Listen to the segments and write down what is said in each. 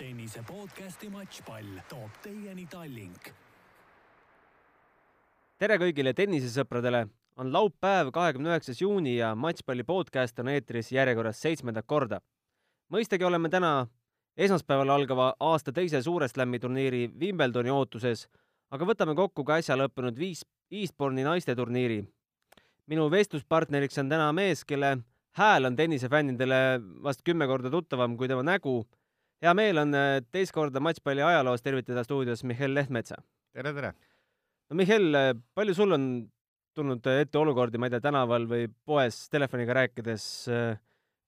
tennise podcasti Matšpall toob teieni Tallink. tere kõigile tennisesõpradele, on laupäev, kahekümne üheksas juuni ja Matšpalli podcast on eetris järjekorras seitsmendat korda. mõistagi oleme täna esmaspäeval algava aasta teise suure slam'i turniiri Wimbledoni ootuses, aga võtame kokku ka äsja lõppenud viis Eastbourne'i naiste turniiri. minu vestluspartneriks on täna mees, kelle hääl on tennisefännidele vast kümme korda tuttavam kui tema nägu. Hea meel on äh, teist korda Matšpalli ajaloos tervitada stuudios Mihhail Lehtmetsa. tere, tere! no Mihhail, palju sul on tulnud ette olukordi, ma ei tea, tänaval või poes telefoniga rääkides äh,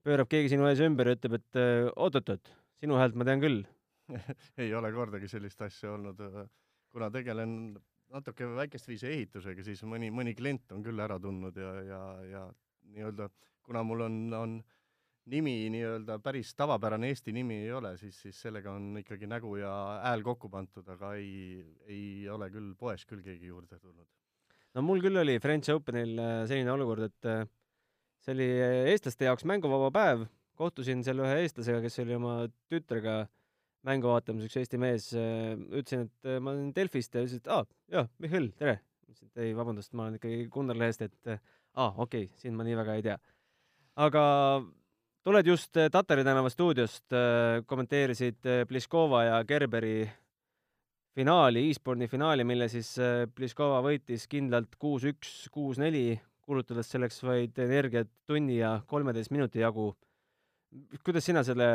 pöörab keegi sinu ees ümber ja ütleb, et äh, oot-oot-oot, sinu häält ma tean küll. ei ole kordagi sellist asja olnud. kuna tegelen natuke väikest viisi ehitusega, siis mõni, mõni klient on küll ära tundnud ja, ja, ja nii-öelda kuna mul on, on nimi nii-öelda päris tavapärane Eesti nimi ei ole, siis, siis sellega on ikkagi nägu ja hääl kokku pandud, aga ei, ei ole küll poes küll keegi juurde tulnud. no mul küll oli French Openil äh, selline olukord, et äh, see oli eestlaste jaoks mänguvaba päev, kohtusin seal ühe eestlasega, kes oli oma tütrega mängu vaatamas, üks Eesti mees, äh, ütlesin, et ma olen Delfist ja ütles, et aa, jaa, Mihhail, tere. ütlesin, et ei, vabandust, ma olen ikkagi Gunnar Lehest, et aa, okei okay,, sind ma nii väga ei tea aga tuled just eh, Tatari tänava stuudiost, eh, kommenteerisid eh, Pliskova ja Gerberi finaali, e-spordi finaali, mille siis Pliskova võitis kindlalt kuus-üks, kuus-neli, kulutades selleks vaid energiat tunni ja kolmeteist minuti jagu. kuidas sina selle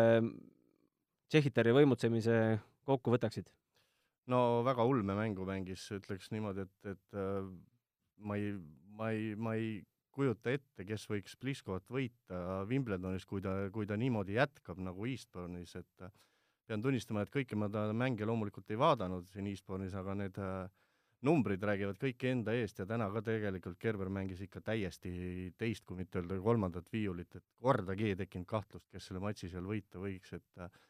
Tšehhitari võimutsemise kokku võtaksid? no väga ulme mängu mängis, ütleks niimoodi, et, et ma ei, ma ei, ma ei kujuta ette, kes võiks Pliskovat võita Wimbledonis, kui ta, kui ta niimoodi jätkab nagu Eastbourne'is, et äh, pean tunnistama, et kõiki ma ta mänge loomulikult ei vaadanud siin Eastbourne'is, aga need äh, numbrid räägivad kõik enda eest ja täna ka tegelikult Gerber mängis ikka täiesti teist, kui mitte öelda kolmandat viiulit, et kordagi ei tekkinud kahtlust, kes selle matši seal võita võiks, et äh,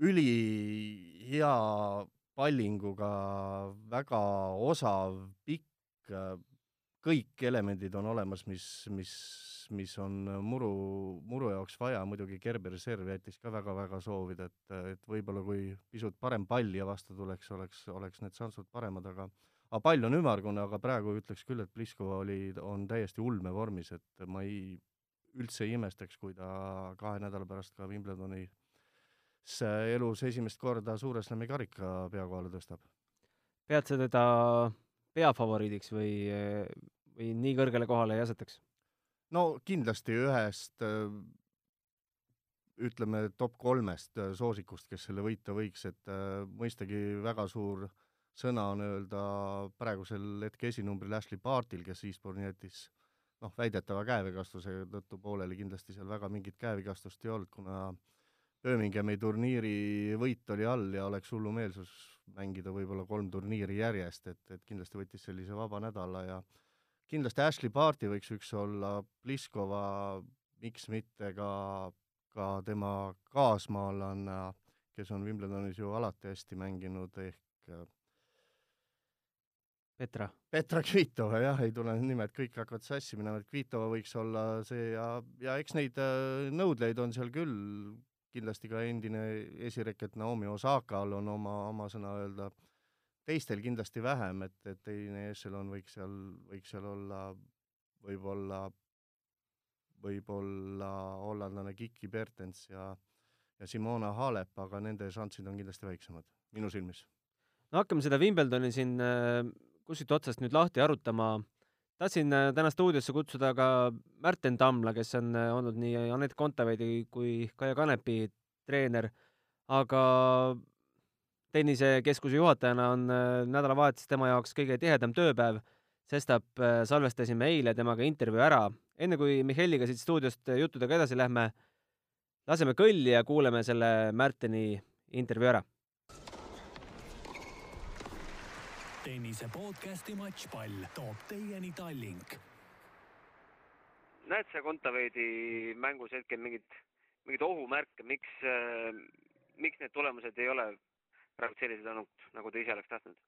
ülihea pallinguga, väga osav, pikk, kõik elemendid on olemas, mis, mis, mis on muru, muru jaoks vaja, muidugi Gerber serv jättis ka väga-väga soovida, et, et võib-olla kui pisut parem pallija vastu tuleks, oleks, oleks need šansud paremad, aga aga pall on ümmargune, aga praegu ütleks küll, et Pliskova oli, on täiesti ulmevormis, et ma ei, üldse ei imestaks, kui ta kahe nädala pärast ka Wimbledoni elus esimest korda Suure Slami karika pea kohale tõstab. pead sa teda peafavoriidiks või, või nii kõrgele kohale ei asetaks? no kindlasti ühest ütleme, top kolmest soosikust, kes selle võita võiks, et mõistagi väga suur sõna on öelda praegusel hetke esinumbril Ashley Bartil, kes Eastbourne'i jättis noh, väidetava käevigastuse tõttu pooleli, kindlasti seal väga mingit käevigastust ei olnud, kuna Birminghami turniiri võit oli all ja oleks hullumeelsus mängida võib-olla kolm turniiri järjest, et, et kindlasti võttis sellise vaba nädala ja kindlasti Ashley Barti võiks üks olla, Pliskova, miks mitte ka, ka tema kaasmaalane, kes on Wimbledonis ju alati hästi mänginud, ehk äh, Petra. Petra Kvitova, jah, ei tule nimed, kõik hakkavad sassi minema, et Kvitova võiks olla see ja, ja eks neid äh, nõudleid on seal küll, kindlasti ka endine esireket Naomi Osakal on oma, oma sõna öelda, teistel kindlasti vähem, et, et teine ešelon võiks seal, võiks seal olla võib-olla, võib-olla hollandlane Kiki Bertens ja ja Simona Halep, aga nende šansid on kindlasti väiksemad, minu silmis. no hakkame seda Wimbledoni siin äh, kuskilt otsast nüüd lahti arutama tahtsin äh, täna stuudiosse kutsuda ka Märten Tamla, kes on äh, olnud nii Anett Kontaveidi kui Kaia Kanepi treener, aga tennisekeskuse juhatajana on äh, nädalavahetus tema jaoks kõige tihedam tööpäev, sestap salvestasime eile temaga intervjuu ära. enne kui Mihhailiga siit stuudiost juttudega edasi lähme, laseme kõlli ja kuuleme selle Märteni intervjuu ära tennise podcasti Matšpall toob teieni Tallink. näed sa Kontaveidi mängus hetkel mingit, mingeid ohumärke, miks miks need tulemused ei ole praegu sellised olnud, nagu ta ise oleks tahtnud?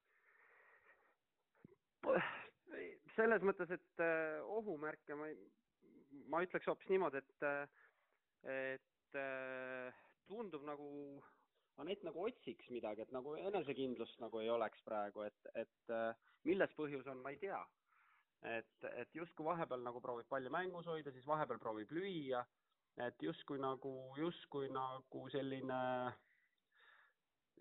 selles mõttes, et äh, ohumärke ma ei, ma ütleks hoopis niimoodi, et, äh, et äh, tundub nagu Anett nagu otsiks midagi, et nagu enesekindlust nagu ei oleks praegu, et, et äh, milles põhjus on, ma ei tea. et, et justkui vahepeal nagu proovib palli mängus hoida, siis vahepeal proovib lüüa, et justkui nagu, justkui nagu selline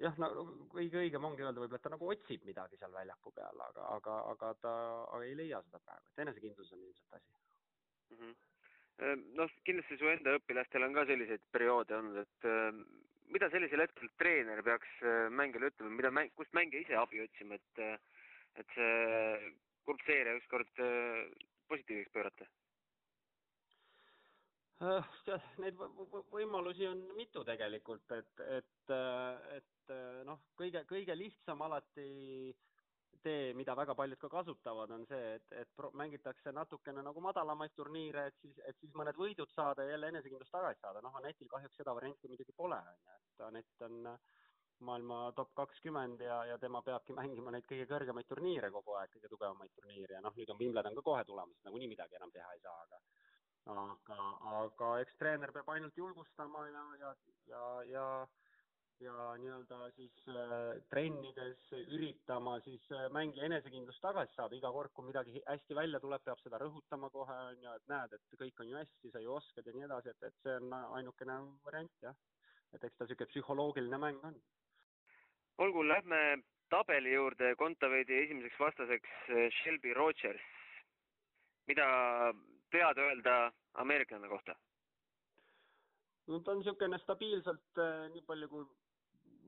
jah, no kõige õigem ongi öelda võib-olla, et ta nagu otsib midagi seal väljaku peal, aga, aga, aga ta aga ei leia seda praegu, et enesekindlus on ilmselt asi mm. -hmm. noh, kindlasti su enda õpilastel on ka selliseid perioode olnud, et äh, mida sellisel hetkel treener peaks äh, mängijale ütlema, mida mäng, kust mängija ise abi otsima, et et see kurb seeria ükskord positiivseks pöörata? Neid võimalusi on mitu tegelikult, et, et, et noh, kõige, kõige lihtsam alati tee, mida väga paljud ka kasutavad, on see, et, et mängitakse natukene nagu madalamaid turniire, et siis, et siis mõned võidud saada ja jälle enesekindlust tagasi saada. noh, Anetil kahjuks seda varianti muidugi pole, on ju, et Anett on maailma top kakskümmend ja, ja tema peabki mängima neid kõige kõrgemaid turniire kogu aeg, kõige tugevamaid turniire ja noh, nüüd on Wimbledon ka kohe tulemas, nagunii midagi enam teha ei saa, aga aga, aga eks treener peab ainult julgustama ja, ja, ja, ja ja nii-öelda siis äh, trennides üritama siis äh, mängija enesekindlust tagasi saada, iga kord, kui midagi hästi välja tuleb, peab seda rõhutama kohe, on ju, et näed, et kõik on ju hästi, sa ju oskad ja nii edasi, et, et see on ainukene variant, jah. et eks ta niisugune psühholoogiline mäng on. olgu, lähme tabeli juurde, Kontaveidi esimeseks vastaseks äh, Shelby Rogers. mida tead öelda ameeriklane kohta? no ta on niisugune stabiilselt nii palju, kui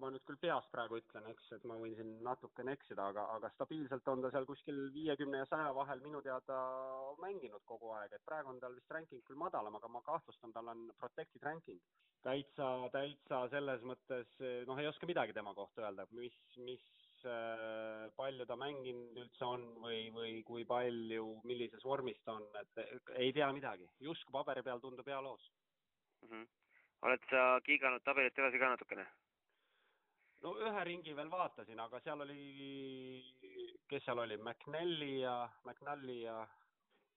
ma nüüd küll peast praegu ütlen, eks, et ma võin siin natukene eksida, aga, aga stabiilselt on ta seal kuskil viiekümne ja saja vahel minu teada mänginud kogu aeg, et praegu on tal vist ranking küll madalam, aga ma kahtlustan, tal on protected ranking. täitsa, täitsa selles mõttes, noh, ei oska midagi tema kohta öelda, mis, mis Äh, palju ta mänginud üldse on või, või kui palju, millises vormis ta on, et ei tea midagi. justkui paberi peal tundub hea loos mm. -hmm. oled sa kiiganud tabelit edasi ka natukene? No ühe ringi veel vaatasin, aga seal oli, kes seal oli, McNally ja, McNally ja,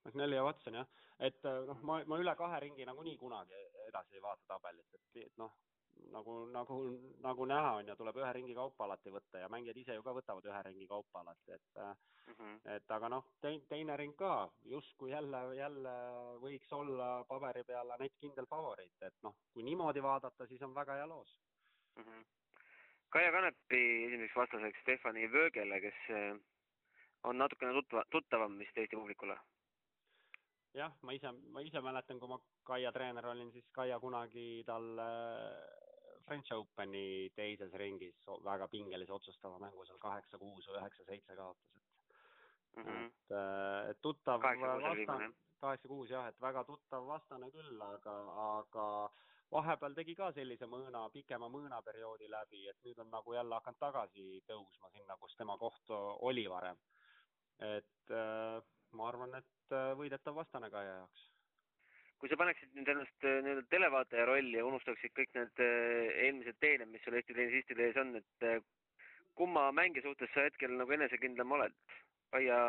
McNally ja Watson jah, et noh, ma, ma üle kahe ringi nagunii kunagi edasi ei vaata tabelit, et, et noh, nagu, nagu, nagu näha on ja tuleb ühe ringi kaupa alati võtta ja mängijad ise ju ka võtavad ühe ringi kaupa alati, et mm, -hmm. et aga noh, teine, teine ring ka justkui jälle, jälle võiks olla paberi peal Anett kindel favoriit, et noh, kui niimoodi vaadata, siis on väga hea loos mm. -hmm. Kaia Kanepi esimeseks vastaseks Stefani Vöögele, kes eh, on natukene tutva, tuttavam vist Eesti publikule jah, ma ise, ma ise mäletan, kui ma Kaia treener olin, siis Kaia kunagi talle French Openi teises ringis väga pingelise otsustava mängu seal kaheksa-kuus või üheksa-seitse kaotas, et mm -hmm. et, äh, et tuttav vastane, kaheksa-kuus jah, et väga tuttav vastane küll, aga, aga vahepeal tegi ka sellise mõõna, pikema mõõnaperioodi läbi, et nüüd on nagu jälle hakanud tagasi tõusma sinna, kus tema koht oli varem. et äh, ma arvan, et äh, võidetav vastane Kaia jaoks kui sa paneksid nüüd ennast äh, nii-öelda televaataja rolli ja unustaksid kõik need eelmised teened, mis sul Eesti tennisistide ees on, et kumma mängija suhtes sa hetkel nagu enesekindlam oled? Kaia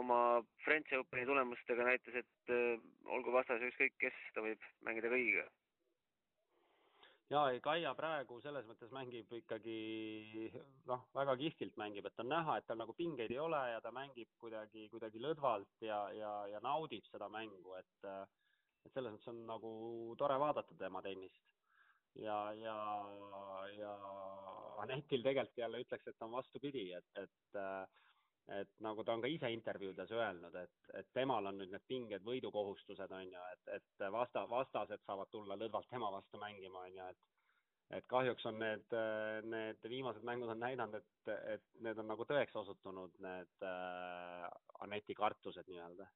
oma French Openi tulemustega näitas, et olgu vastas ükskõik kes, ta võib mängida kõigiga. Jaa, ei Kaia praegu selles mõttes mängib ikkagi noh, väga kihvtilt mängib, et on näha, et tal nagu pingeid ei ole ja ta mängib kuidagi, kuidagi lõdvalt ja, ja, ja naudib seda mängu, et äh, et selles mõttes on nagu tore vaadata tema tennist. ja, ja, ja Anetil tegelikult jälle ütleks, et on vastupidi, et, et et nagu ta on ka ise intervjuudes öelnud, et, et temal on nüüd need pinged, võidukohustused on ju, et, et vasta, vastased saavad tulla lõdvalt tema vastu mängima, on ju, et et kahjuks on need, need viimased mängud on näidanud, et, et need on nagu tõeks osutunud, need äh, Aneti kartused nii-öelda.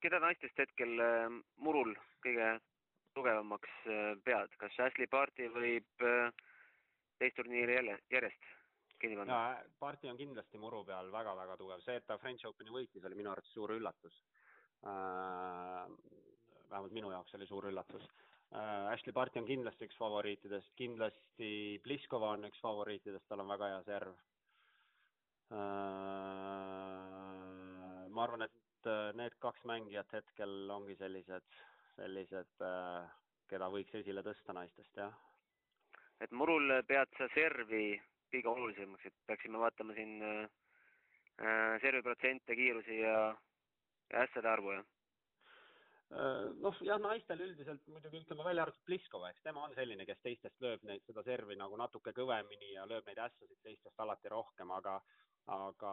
Keda naistest hetkel äh, murul kõige tugevamaks äh, pead, kas Ashley Barti võib äh, teist turniiri jälle, järjest kinni panna? Barti on kindlasti muru peal väga-väga tugev, see, et ta French Openi võitis, oli minu arvates suur üllatus äh,. vähemalt minu jaoks oli suur üllatus äh,. Ashley Barti on kindlasti üks favoriitidest, kindlasti Pliskova on üks favoriitidest, tal on väga hea serv äh,. ma arvan, et need kaks mängijat hetkel ongi sellised, sellised, keda võiks esile tõsta naistest, jah. et murul pead sa servi kõige olulisemaks, et peaksime vaatama siin äh, äh servi protsente, kiirusi ja, ja ässade arvu ja Äh, noh, jah, naistel üldiselt muidugi ütleme välja arvatud Pliskova, eks tema on selline, kes teistest lööb neid, seda servi nagu natuke kõvemini ja lööb neid ässasid teistest alati rohkem, aga aga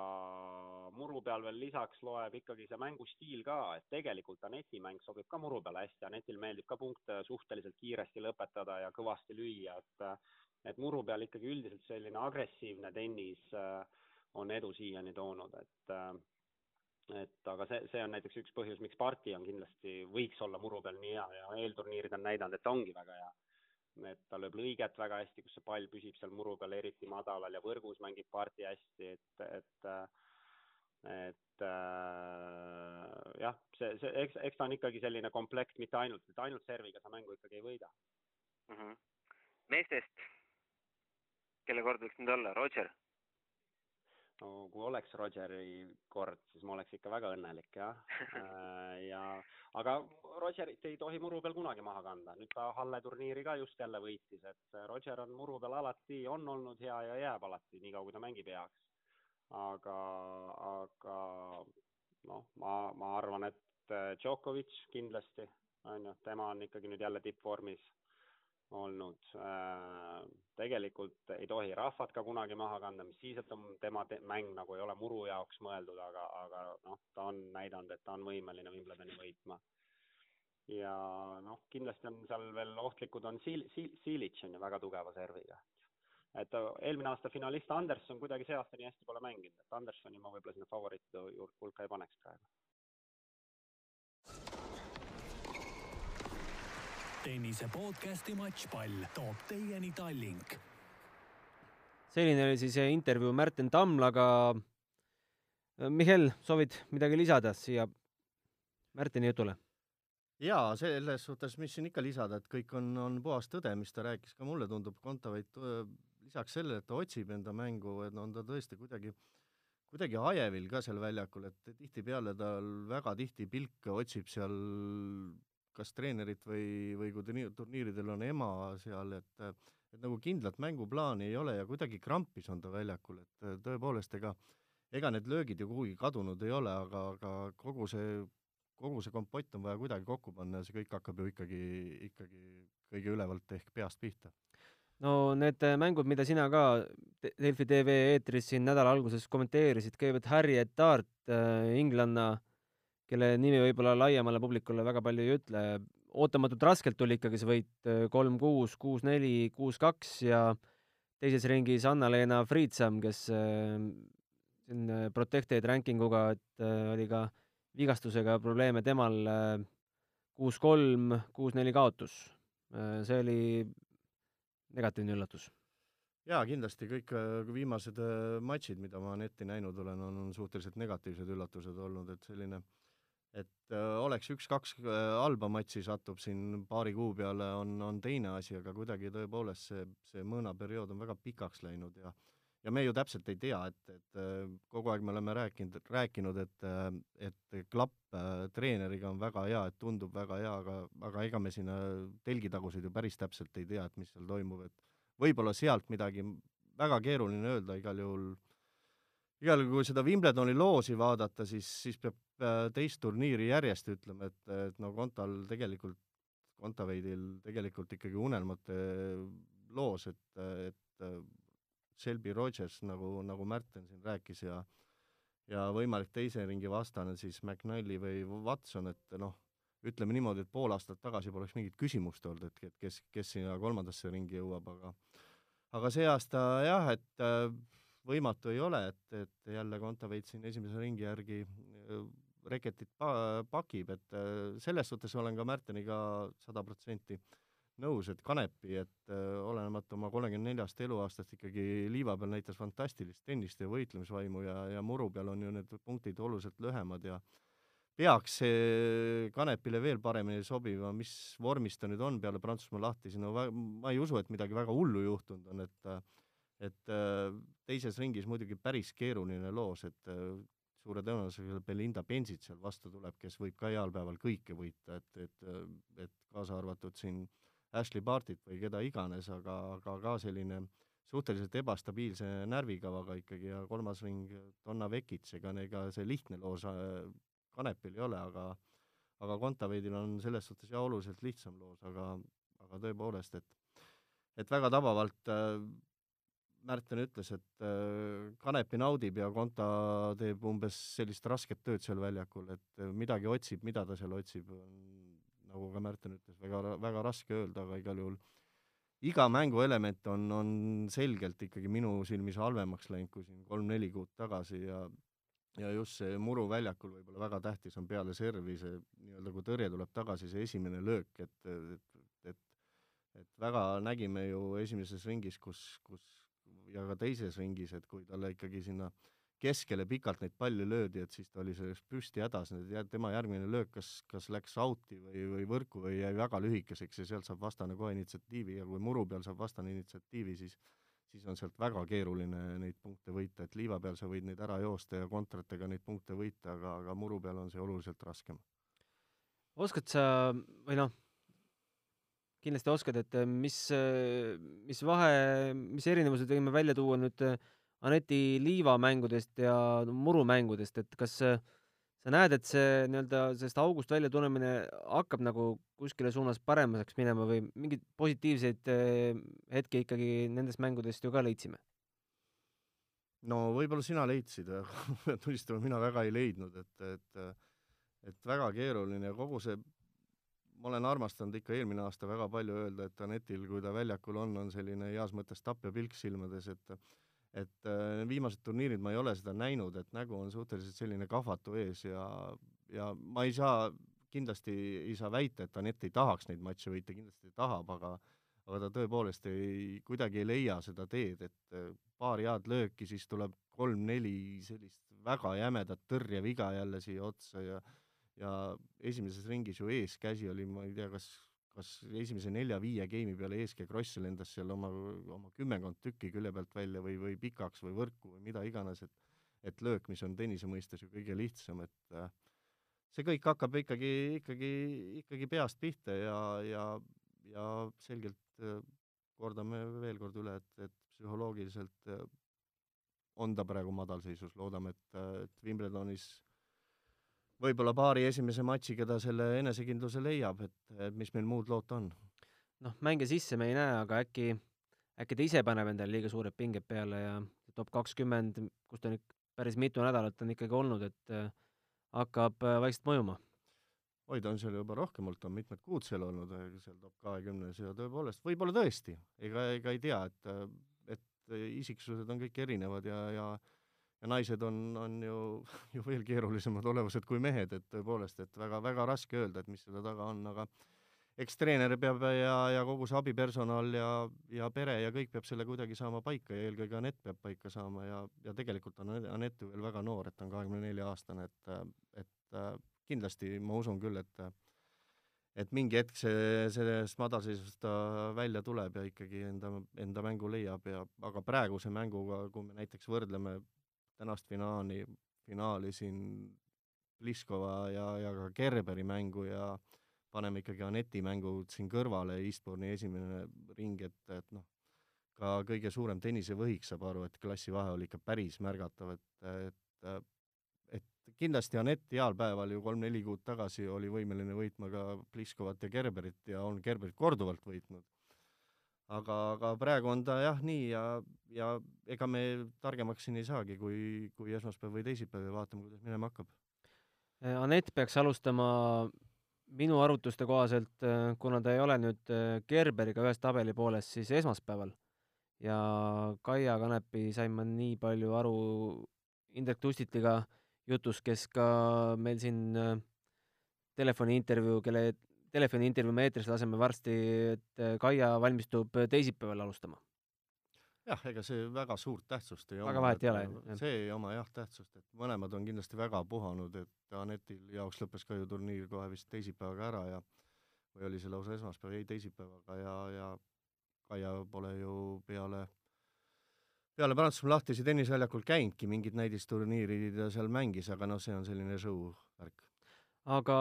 muru peal veel lisaks loeb ikkagi see mängustiil ka, et tegelikult Aneti mäng sobib ka muru peale hästi, Anetil meeldib ka punkte suhteliselt kiiresti lõpetada ja kõvasti lüüa, et et muru peal ikkagi üldiselt selline agressiivne tennis äh, on edu siiani toonud, et äh, et aga see, see on näiteks üks põhjus, miks parti on kindlasti, võiks olla muru peal nii hea ja eelturniirid on näidanud, et ta ongi väga hea. et ta lööb lõiget väga hästi, kus see pall püsib seal muru peal eriti madalal ja võrgus mängib parti hästi, et, et et äh, jah, see, see, eks, eks ta on ikkagi selline komplekt, mitte ainult, et ainult serviga sa mängu ikkagi ei võida mm. -hmm. meestest, kelle kord võiks nüüd olla, Roger? no kui oleks Rogeri kord, siis ma oleks ikka väga õnnelik jah äh, ja aga Rogerit ei tohi muru peal kunagi maha kanda, nüüd ta Halle turniiri ka just jälle võitis, et Roger on muru peal alati, on olnud hea ja jääb alati, niikaua kui ta mängib heaks. aga, aga noh, ma, ma arvan, et Djokovic kindlasti on ju, tema on ikkagi nüüd jälle tippvormis olnud. Tegelikult ei tohi rahvat ka kunagi maha kanda, mis siis, et on tema te mäng nagu ei ole muru jaoks mõeldud, aga, aga noh, ta on näidanud, et ta on võimeline Wimbledoni võitma. ja noh, kindlasti on seal veel ohtlikud on Sil-, Sil-, Silic on ju väga tugeva serviga. et eelmine aasta finalist Anderson kuidagi see aasta nii hästi pole mänginud, et Andersoni ma võib-olla sinna favoriitide hulka ei paneks praegu tennise podcasti Matšpall toob teieni Tallink. selline oli siis intervjuu Märten Tamlaga. Mihhail, soovid midagi lisada siia Märteni jutule? jaa, selles suhtes, mis siin ikka lisada, et kõik on, on puhas tõde, mis ta rääkis, ka mulle tundub Kontaveit lisaks sellele, et ta otsib enda mängu, et on ta tõesti kuidagi, kuidagi ajevil ka seal väljakul, et tihtipeale tal väga tihti pilke otsib seal kas treenerit või, või kui turniiridel on ema seal, et et nagu kindlat mänguplaani ei ole ja kuidagi krampis on ta väljakul, et tõepoolest, ega ega need löögid ju kuhugi kadunud ei ole, aga, aga kogu see, kogu see kompott on vaja kuidagi kokku panna ja see kõik hakkab ju ikkagi, ikkagi kõige ülevalt ehk peast pihta. no need mängud, mida sina ka Delfi tv eetris siin nädala alguses kommenteerisid, kõigepealt Harry Etaart äh,, inglanna äh, kelle nimi võib-olla laiemale publikule väga palju ei ütle, ootamatult raskelt tuli ikkagi see võit äh, kolm-kuus, kuus-neli, kuus-kaks ja teises ringis Anna-Leena Friitsam, kes äh, siin äh, protected ranking uga, et oli ka vigastusega probleeme temal, kuus-kolm, kuus-neli kaotus. see oli negatiivne üllatus jaa, kindlasti kõik viimased matšid, mida ma netti näinud olen, on, on suhteliselt negatiivsed üllatused olnud, et selline äh, et äh, oleks üks-kaks äh, halba matši satub siin paari kuu peale, on, on teine asi, aga kuidagi tõepoolest see, see mõõnaperiood on väga pikaks läinud ja ja me ju täpselt ei tea, et, et äh, kogu aeg me oleme rääkinud, rääkinud, et, et klapp treeneriga on väga hea, et tundub väga hea, aga, aga ega me sinna telgitaguseid ju päris täpselt ei tea, et mis seal toimub, et võib-olla sealt midagi, väga keeruline öelda, igal juhul igal juhul, kui seda Wimbledoni loosi vaadata, siis, siis peab äh, teist turniiri järjest ütlema, et, et no Kontal tegelikult, Kontaveidil tegelikult ikkagi unelmate loos, et, et äh, Shelby Rogers, nagu, nagu Märten siin rääkis ja ja võimalik teise ringi vastane siis McNally või Watson, et noh, ütleme niimoodi, et pool aastat tagasi poleks mingit küsimust olnud, et, et kes, kes sinna kolmandasse ringi jõuab, aga aga see aasta jah, et äh, võimatu ei ole, et, et jälle Kontaveit siin esimese ringi järgi reketit pa-, pakib, et selles suhtes olen ka Märteniga sada protsenti nõus, et Kanepi, et olenemata oma kolmekümne neljast eluaastast ikkagi liiva peal näitas fantastilist tennist ja võitlemisvaimu ja, ja muru peal on ju need punktid oluliselt lühemad ja peaks see Kanepile veel paremini sobima, mis vormis ta nüüd on peale Prantsusmaa lahtisi, no ma ei usu, et midagi väga hullu juhtunud on, et et äh, teises ringis muidugi päris keeruline loos, et äh, suure tõenäosusega Belinda Bensit seal vastu tuleb, kes võib ka heal päeval kõike võita, et, et, et kaasa arvatud siin Ashley Bartit või keda iganes, aga, aga ka selline suhteliselt ebastabiilse närvikavaga ikkagi ja kolmas ring Donna Vekic, ega ega see lihtne loos Kanepil ei ole, aga aga Kontaveidil on selles suhtes jah, oluliselt lihtsam loos, aga, aga tõepoolest, et et väga tabavalt äh, Märten ütles, et äh, Kanepi naudib ja Konta teeb umbes sellist rasket tööd seal väljakul, et äh, midagi otsib, mida ta seal otsib, on nagu ka Märten ütles, väga, väga raske öelda, aga igal juhul iga mänguelement on, on selgelt ikkagi minu silmis halvemaks läinud kui siin kolm-neli kuud tagasi ja ja just see muru väljakul võib-olla väga tähtis on peale servi see nii-öelda, kui tõrje tuleb tagasi, see esimene löök, et, et, et et väga nägime ju esimeses ringis, kus, kus ja ka teises ringis, et kui talle ikkagi sinna keskele pikalt neid palle löödi, et siis ta oli sellest püsti hädas, tema järgmine löök kas, kas läks out'i või, või võrku või jäi väga lühikeseks ja sealt saab vastane kohe initsiatiivi ja kui muru peal saab vastane initsiatiivi, siis siis on sealt väga keeruline neid punkte võita, et liiva peal sa võid neid ära joosta ja kontratega neid punkte võita, aga, aga muru peal on see oluliselt raskem. oskad sa, või noh, kindlasti oskad, et mis, mis vahe, mis erinevused võime välja tuua nüüd Aneti Liiva mängudest ja murumängudest, et kas sa näed, et see nii-öelda sellest august välja tulemine hakkab nagu kuskile suunas paremaks minema või mingeid positiivseid hetki ikkagi nendest mängudest ju ka leidsime? no võib-olla sina leidsid, aga pean tunnistama, mina väga ei leidnud, et, et et väga keeruline ja kogu see ma olen armastanud ikka eelmine aasta väga palju öelda, et Anetil, kui ta väljakul on, on selline heas mõttes tapja pilk silmades, et et äh, viimased turniirid ma ei ole seda näinud, et nägu on suhteliselt selline kahvatu ees ja, ja ma ei saa, kindlasti ei saa väita, et Anett ei tahaks neid matše võita, kindlasti tahab, aga aga ta tõepoolest ei, kuidagi ei leia seda teed, et äh, paar head lööki, siis tuleb kolm-neli sellist väga jämedat tõrjeviga jälle siia otsa ja ja esimeses ringis ju eeskäsi oli, ma ei tea, kas kas esimese nelja-viie geimi peale Eeske Kross lendas seal oma, oma kümmekond tükki külje pealt välja või, või pikaks või võrku või mida iganes, et et löök, mis on tennise mõistes ju kõige lihtsam, et äh, see kõik hakkab ikkagi, ikkagi, ikkagi peast pihta ja, ja, ja selgelt äh, kordame veel kord üle, et, et psühholoogiliselt äh, on ta praegu madalseisus, loodame, et, et Wimbledonis võib-olla paari esimese matšiga ta selle enesekindluse leiab, et, mis meil muud loota on. noh, mänge sisse me ei näe, aga äkki, äkki ta ise paneb endale liiga suured pinged peale ja top kakskümmend, kus ta nüüd päris mitu nädalat on ikkagi olnud, et äh, hakkab äh, vaikselt mõjuma. oi, ta on seal juba rohkem olnud, ta on mitmed kuud seal olnud, seal top kahekümnes ja tõepoolest, võib-olla tõesti, ega, ega ei tea, et, et isiksused on kõik erinevad ja, ja ja naised on, on ju, ju veel keerulisemad olevused kui mehed, et tõepoolest, et väga-väga raske öelda, et mis selle taga on, aga eks treener peab ja, ja kogu see abipersonal ja, ja pere ja kõik peab selle kuidagi saama paika ja eelkõige Anett peab paika saama ja, ja tegelikult on Anett ju veel väga noor, et ta on kahekümne nelja aastane, et, et kindlasti ma usun küll, et et mingi hetk see, sellest madalseisust ta välja tuleb ja ikkagi enda, enda mängu leiab ja aga praeguse mänguga, kui me näiteks võrdleme tänast finaali, finaali siin Pliskova ja, ja ka Gerberi mängu ja paneme ikkagi Aneti mängud siin kõrvale, Eastbourne'i esimene ring, et, et noh, ka kõige suurem tennisevõhik saab aru, et klassivahe oli ikka päris märgatav, et, et et kindlasti Anett heal päeval ju kolm-neli kuud tagasi oli võimeline võitma ka Pliskovat ja Gerberit ja on Gerberit korduvalt võitnud aga, aga praegu on ta jah nii ja, ja ega me targemaks siin ei saagi, kui, kui esmaspäev või teisipäev ja vaatame, kuidas minema hakkab. Äh, Anett peaks alustama minu arvutuste kohaselt, äh, kuna ta ei ole nüüd äh, Gerberiga ühes tabeli pooles, siis esmaspäeval. ja Kaia Kanepi sain ma nii palju aru Indrek Tustitiga jutus, kes ka meil siin telefoniintervjuu, kelle telefoniintervjuu me eetrisse laseme varsti, et äh, Kaia valmistub äh, teisipäeval alustama. jah, ega see väga suurt tähtsust ei oma. väga vahet ei ole. see ei oma jah tähtsust, et mõlemad on kindlasti väga puhanud, et Anetil jaoks lõppes ka ju turniir kohe vist teisipäevaga ära ja või oli see lausa esmaspäev, ei teisipäevaga ja, ja Kaia pole ju peale peale Prantsusmaa lahtisi tenniseväljakul käinudki, mingid näidisturniirid ta seal mängis, aga noh, see on selline show värk. aga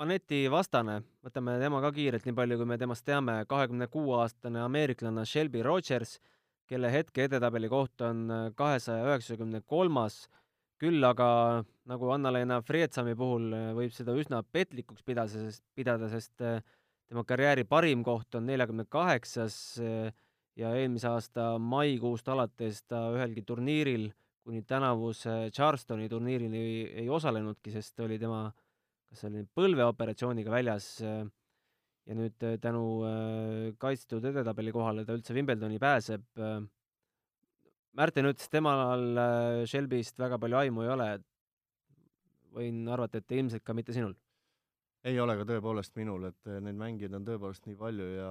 Aneti vastane, võtame tema ka kiirelt, nii palju kui me temast teame, kahekümne kuue aastane ameeriklane Shelby Rogers, kelle hetke edetabeli koht on kahesaja üheksakümne kolmas, küll aga nagu Anna-Leena Freetsami puhul võib seda üsna petlikuks pidada, sest, pidada, sest tema karjääri parim koht on neljakümne kaheksas ja eelmise aasta maikuust alates ta ühelgi turniiril kuni tänavuse Charlestoni turniirini ei, ei osalenudki, sest oli tema äh, kas see oli põlveoperatsiooniga väljas äh, ja nüüd äh, tänu äh, kaitstud edetabeli kohale ta üldse Wimbledoni pääseb. Märten ütles, temal Shelby'st väga palju aimu ei ole. võin arvata, et ilmselt ka mitte sinul? ei ole ka tõepoolest minul, et neid mängijaid on tõepoolest nii palju ja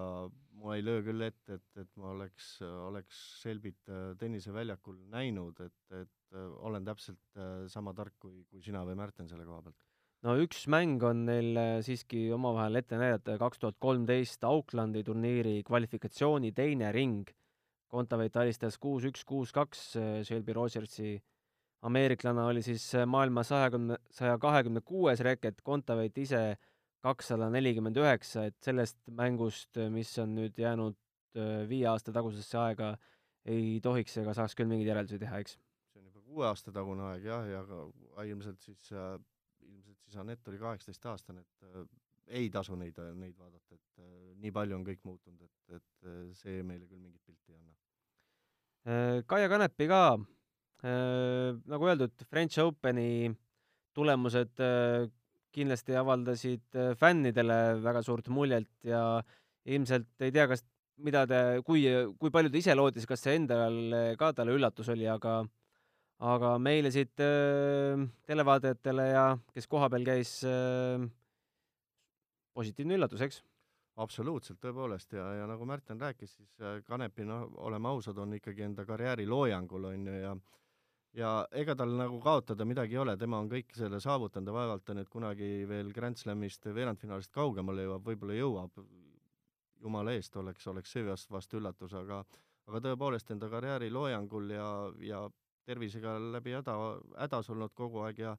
ma ei löö küll ette, et, et ma oleks, oleks Shelby't tenniseväljakul näinud, et, et olen täpselt sama tark kui, kui sina või Märten selle koha pealt no üks mäng on neil äh, siiski omavahel ette näidata, kaks tuhat kolmteist Aucklandi turniiri kvalifikatsiooni teine ring. Kontaveit alistas kuus-üks, kuus-kaks äh, Shelby Rogersi. ameeriklane oli siis äh, maailma sajakümne, saja kahekümne kuues reket, Kontaveit ise kakssada nelikümmend üheksa, et sellest mängust, mis on nüüd jäänud viie aasta tagusesse aega, ei tohiks ega saaks küll mingeid järeldusi teha, eks? see on juba kuue aasta tagune aeg jah, ja ilmselt siis äh, siis Anett oli kaheksateistaastane, et äh, ei tasu neid, neid vaadata, et äh, nii palju on kõik muutunud, et, et äh, see meile küll mingit pilti ei anna. Äh, Kaia Kanepi ka äh,, nagu öeldud, French Openi tulemused äh, kindlasti avaldasid äh, fännidele väga suurt muljet ja ilmselt ei tea, kas, mida te, kui, kui palju ta ise lootis, kas see endale ka talle üllatus oli, aga aga meile siit äh, televaatajatele ja kes kohapeal käis äh,, positiivne üllatus, eks? absoluutselt, tõepoolest, ja, ja nagu Märten rääkis, siis äh, Kanepi, noh, oleme ausad, on ikkagi enda karjääri loojangul, on ju, ja ja ega tal nagu kaotada midagi ei ole, tema on kõik selle saavutanud ja vaevalt ta nüüd kunagi veel Grand Slamist veerandfinaalist kaugemale jõuab, võib-olla jõuab, jumala eest oleks, oleks see vast, üllatus, aga aga tõepoolest enda karjääri loojangul ja, ja tervisega läbi häda, hädas olnud kogu aeg ja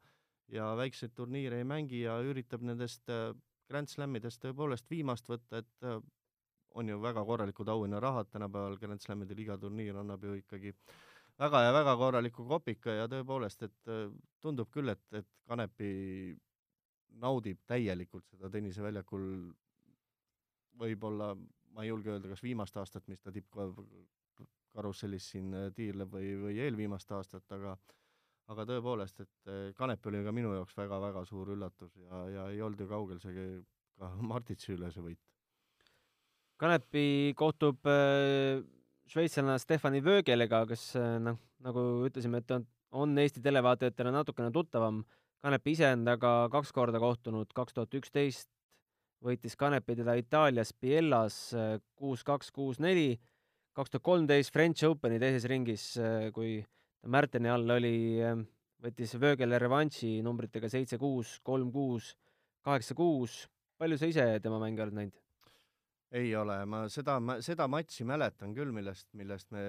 ja väikseid turniire ei mängi ja üritab nendest äh, Grand Slamidest tõepoolest viimast võtta, et äh, on ju väga korralikud auhinnarahad tänapäeval, Grand Slamide liiga turniir annab ju ikkagi väga ja väga korraliku kopika ja tõepoolest, et äh, tundub küll, et, et Kanepi naudib täielikult seda tenniseväljakul võib-olla, ma ei julge öelda, kas viimast aastat, mis ta tipp, karussellis siin tiirleb või, või eelviimast aastat, aga aga tõepoolest, et äh, Kanep oli ka minu jaoks väga-väga suur üllatus ja, ja ei olnud ju kaugel see ka Martitsi üle see võit. Kanepi kohtub äh, šveitslane Stefani Vögelega, kes äh, noh, nagu ütlesime, et on, on Eesti televaatajatele natukene tuttavam. Kanep ise on temaga kaks korda kohtunud, kaks tuhat üksteist võitis Kanepi teda Itaalias Biellas äh, kuus-kaks, kuus-neli kaks tuhat kolmteist French Openi teises ringis, äh, kui ta Märteni all oli, äh, võttis Vögele revanši numbritega seitse-kuus, kolm-kuus, kaheksa-kuus. palju sa ise tema mänge oled näinud? ei ole, ma seda, seda matši mäletan küll, millest, millest me,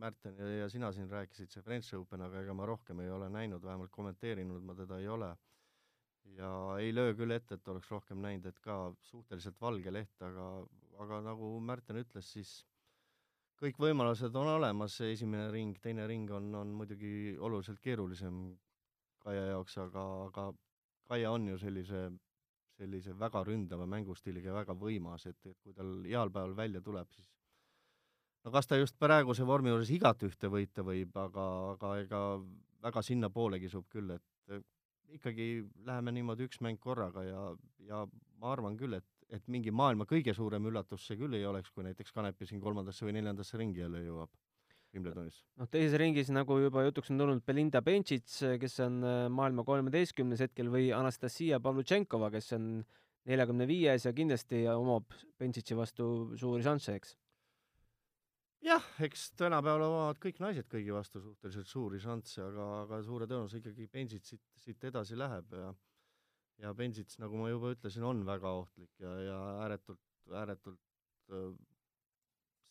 Märten ja sina siin rääkisid, see French Open, aga ega ma rohkem ei ole näinud, vähemalt kommenteerinud ma teda ei ole. ja ei löö küll ette, et oleks rohkem näinud, et ka suhteliselt valge leht, aga, aga nagu Märten ütles, siis kõik võimalused on olemas, esimene ring, teine ring on, on muidugi oluliselt keerulisem Kaia jaoks, aga, aga Kaia on ju sellise, sellise väga ründava mängustiiliga ja väga võimas, et, et kui tal heal päeval välja tuleb, siis no kas ta just praeguse vormi juures igat ühte võita võib, aga, aga ega väga sinnapoole kisub küll, et ikkagi läheme niimoodi üks mäng korraga ja, ja ma arvan küll, et et mingi maailma kõige suurem üllatus see küll ei oleks, kui näiteks Kanepi siin kolmandasse või neljandasse ringi jälle jõuab Wimbledonis. noh, teises ringis, nagu juba jutuks on tulnud, Belinda Bencic, kes on äh, maailma kolmeteistkümnes hetkel, või Anastasia Pavlutšenkova, kes on neljakümne viies ja kindlasti omab Bencic'i vastu suuri šansse, eks? jah, eks tänapäeval omavad kõik naised kõigi vastu suhteliselt suuri šansse, aga, aga suure tõenäosusega ikkagi Bencic siit, siit edasi läheb ja ja Bensits, nagu ma juba ütlesin, on väga ohtlik ja, ja ääretult, ääretult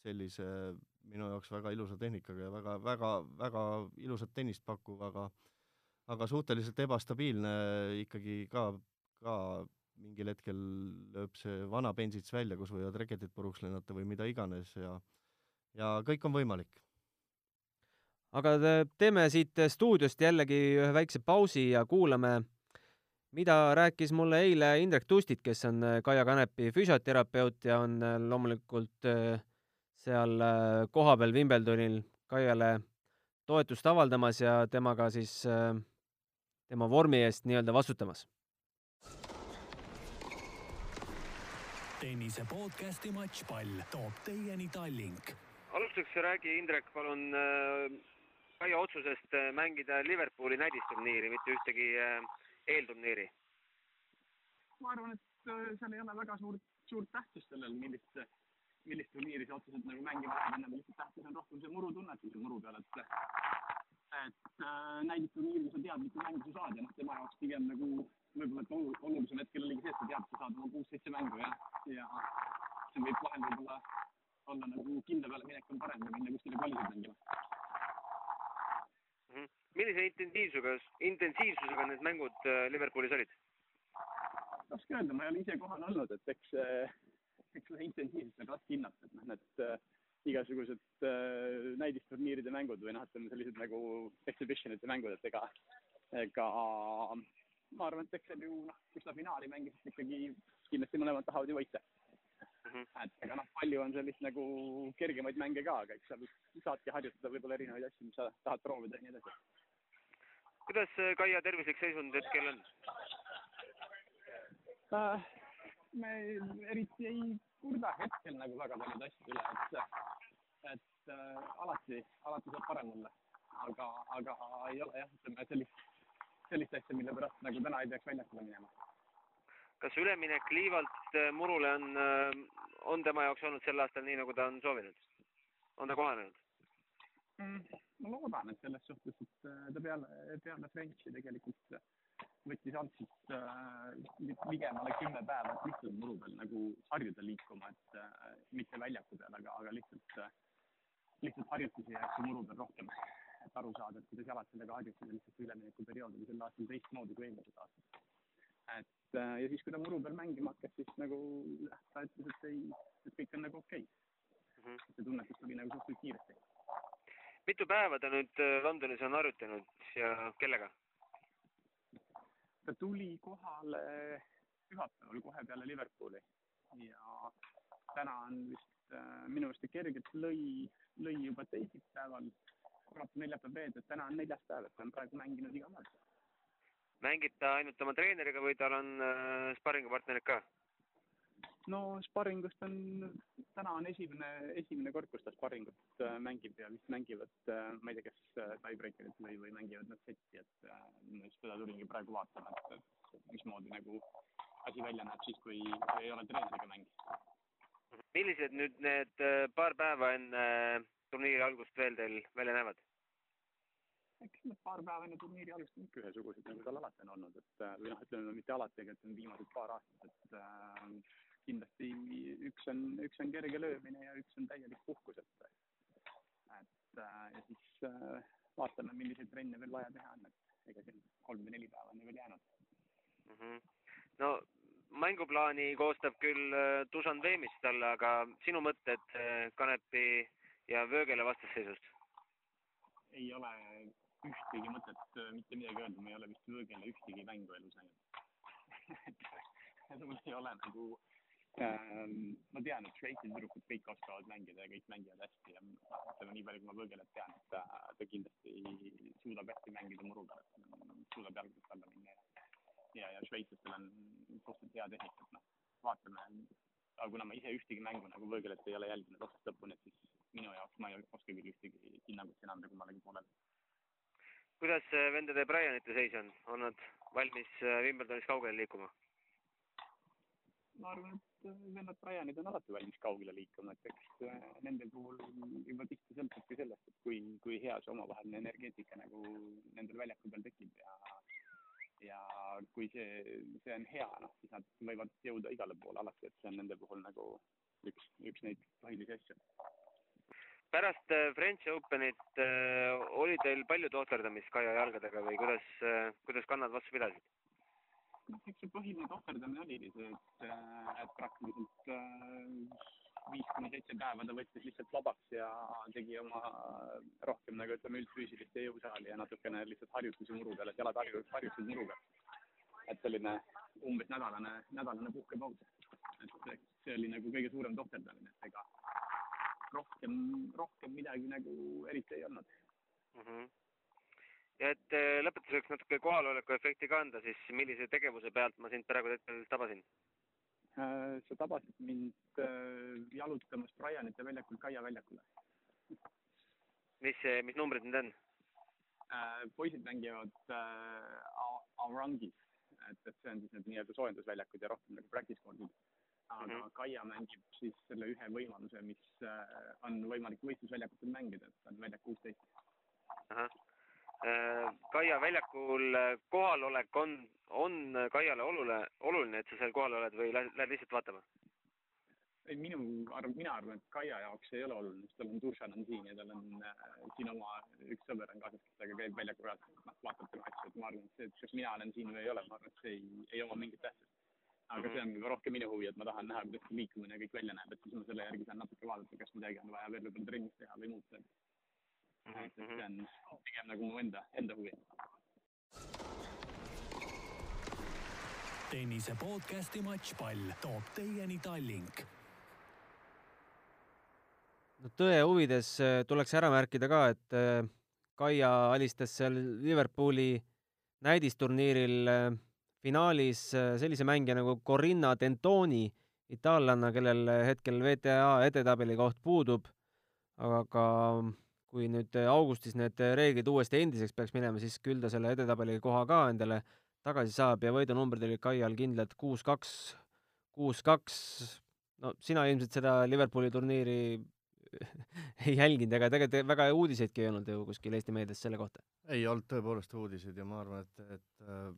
sellise minu jaoks väga ilusa tehnikaga ja väga, väga, väga ilusat tennist pakkuv, aga aga suhteliselt ebastabiilne ikkagi ka, ka mingil hetkel lööb see vana bensits välja, kus võivad rekedid puruks lennata või mida iganes ja ja kõik on võimalik. aga teeme siit stuudiost jällegi ühe väikse pausi ja kuulame, mida rääkis mulle eile Indrek Tustit, kes on Kaia Kanepi füsioterapeut ja on loomulikult seal kohapeal Wimbledonil Kaiale toetust avaldamas ja temaga siis tema vormi eest nii-öelda vastutamas tennise podcasti Matšpall toob teieni Tallink. alustuseks räägi, Indrek, palun äh, Kaia otsusest äh, mängida Liverpooli näidisturniiri, mitte ühtegi äh, eelturniiri. ma arvan, et seal ei ole väga suurt, suurt tähtsust sellel, millist, millist turniiri sa otseselt nagu mängima lähed, ennem lihtsalt tähtis on rohkem see murutunnetus ju muru peal, et et äh, näidisturniiril sa tead, mitu mängu sa saad ja noh, tema jaoks pigem nagu võib-olla, et olulisem hetkel oligi see, et sa tead, sa saad oma kuus-seitse mängu ja, ja see võib vahel võib-olla olla nagu kindla peale minek on parem kui minna kuskile kvalisid mängima. -hmm. Millise intensiivsusega, intensiivsusega need mängud äh, Liverpoolis olid? raske öelda, ma ei ole ise kohal olnud, et eks, äh, eks seda intensiivsust on raske hinnata, et noh, need äh, igasugused äh, näidisturniiride mängud või noh, ütleme sellised nagu exhibition ite mängud, et ega, ega ma arvan, et eks seal ju noh, kui seda finaali mängis, siis ikkagi kindlasti mõlemad tahavad ju võita mm. -hmm. et ega noh, palju on sellist nagu kergemaid mänge ka, aga eks seal saadki harjutada võib-olla erinevaid asju, mis sa tahad proovida ja nii edasi. Kuidas Kaia tervislik seisund hetkel on äh,? me eriti ei kurda hetkel nagu väga paljude asjade üle, et, et äh, alati, alati saab parem olla. aga, aga ei ole jah, ütleme sellist sellist asja, mille pärast nagu täna ei peaks väljakule minema. kas üleminek liivalt äh, murule on, äh, on tema jaoks olnud sel aastal nii, nagu ta on soovinud? on ta kohanenud? Ma loodan, et selles suhtes, et äh, ta peale, peale Frenchi tegelikult võttis algselt äh, ligemale kümme päeva, et lihtsalt muru peal nagu harjuda liikuma, et äh, mitte väljaku peal, aga, aga lihtsalt äh,, lihtsalt harjutusi jääks muru peal rohkem et aru saada, et kuidas jalad sellega harjutada, lihtsalt üleminekuperiood oli sel aastal teistmoodi kui eelmised aastad. et äh, ja siis, kui ta muru peal mängima hakkas, siis nagu ta ütles, et ei, et kõik on nagu okei okay. mm. -hmm. see tunnetus tuli nagu suhteliselt kiiresti. Mitu päeva ta nüüd äh, Londonis on harjutanud ja kellega? ta tuli kohale pühapäeval kohe peale Liverpooli ja täna on vist äh, minu arust kergelt lõi, lõi juba teisipäeval kolmapäev, neljapäev, reede, täna on neljas päev, et ta on praegu mänginud iga päev. mängib ta ainult oma treeneriga või tal on äh, sparringupartnerid ka? No sparringust on, täna on esimene, esimene kord, kus ta sparringut äh, mängib ja vist mängivad äh,, ma ei tea, kas äh, tiebreakerit või, või mängivad nad setti, et just seda tulingi praegu vaatama, et, mismoodi nagu asi välja näeb siis, kui, ei ole treeneriga mäng. millised nüüd need paar päeva enne turniiri algust veel teil välja näevad? eks need paar päeva enne turniiri algust on ikka ühesugused, nagu tal alati on olnud, et või noh, ütleme mitte alati, aga ütleme viimased paar aastat, et äh, kindlasti üks on, üks on kerge löömine ja üks on täielik puhkus, et et äh, ja siis äh, vaatame, milliseid trenne veel vaja teha on, et ega siin kolm või neli päeva on ju veel jäänud mm. -hmm. no mänguplaani koostab küll äh, Dusan Veemis talle, aga sinu mõtted Kanepi ja Vöögele vastasseisust? ei ole ühtegi mõtet mitte midagi öelda, ma ei ole vist Vöögele ühtegi mängu elus näinud mul ei ole nagu ma tean, et Šveitsi tüdrukud kõik oskavad mängida ja kõik mängivad hästi ja ütleme nii palju, kui ma Vöögelet tean, et ta, ta kindlasti suudab hästi mängida muru peal, et suudab jalgadest alla minna ja ja, ja šveitslastel on suhteliselt hea tehnika, et noh, vaatame, aga kuna ma ise ühtegi mängu nagu Vöögelet ei ole jälginud otsast lõpuni, et siis minu jaoks ma ei oska küll ühtegi hinnangut siin anda kummalegi poolele. kuidas äh, vendade Brianite seis on, on nad valmis äh, Wimbledonis kaugele liikuma? Ma arvan, et äh, vennad Brianid on alati valmis kaugele liikuma, et eks nende puhul juba tihti sõltubki sellest, et kui, kui hea see omavaheline energeetika nagu nendel väljaku peal tekib ja ja kui see, see on hea, noh, siis nad võivad jõuda igale poole alati, et see on nende puhul nagu üks, üks neid põhilisi asju pärast äh, French Openit äh, oli teil palju tooterdamist Kaia jalgadega või kuidas äh,, kuidas kannad vastu pidasid? noh, eks see põhiline tohterdamine oligi see, et, et praktiliselt äh, viis kuni seitse päeva ta võttis lihtsalt vabaks ja tegi oma rohkem nagu ütleme, üldfüüsilist jõusaali ja natukene lihtsalt harjutusi murudel, et jalad harju- harjutasid muruga. et selline umbes nädalane, nädalane puhkepaus. et see oli nagu kõige suurem tohterdamine, et ega rohkem, rohkem midagi nagu eriti ei olnud. mm. -hmm. Et äh, lõpetuseks natuke kohaloleku efekti ka anda, siis millise tegevuse pealt ma sind praegu hetkel tabasin? Äh, sa tabasid mind äh, jalutamas Brianite väljakult Kaia väljakule. mis, mis numbrid need on? Poisid mängivad Arangis, et, et see on siis need nii-öelda soojendusväljakud ja rohkem nagu practice court'id. aga mm. -hmm. Kaia mängib siis selle ühe võimaluse, mis on võimalik võistlusväljakutel mängida, et on väljak kuusteist. ahah. Kaia väljakul äh, kohalolek on, on Kaiale oluline, oluline, et sa seal kohal oled või lähed lähed lihtsalt vaatama? ei, minu arv, mina arvan, et Kaia jaoks ei ole oluline, sest tal on Dušan on siin ja tal on äh, siin oma üks sõber on kaasas, kes temaga käib väljaku peal, noh, vaatab tema asju, et ma arvan, et see, et kas mina olen siin või ei ole, ma arvan, et see ei, ei oma mingit tähtsust. aga see on juba rohkem minu huvi, et ma tahan näha, kuidas liikumine kõik välja näeb, et siis ma selle järgi saan natuke vaadata, kas midagi on vaja veel võib-olla trennis teha või muuta. et, see on pigem nagu mu enda, enda huvi. tennise podcasti Matšpall toob teieni Tallink no tõe huvides äh, tuleks ära märkida ka, et äh, Kaia alistas seal Liverpooli näidisturniiril äh, finaalis sellise mängija nagu Corinna Dentoni, itaallanna, kellel hetkel WTA edetabeli koht puudub. aga ka kui nüüd augustis need reeglid uuesti endiseks peaks minema, siis küll ta selle edetabeli koha ka endale tagasi saab ja võidunumbrid olid Kaial kindlad kuus-kaks, kuus-kaks. no sina ilmselt seda Liverpooli turniiri ei jälginud, ega tegelikult väga uudiseidki ei olnud ju kuskil Eesti meedias selle kohta. ei olnud tõepoolest uudiseid ja ma arvan, et, et äh,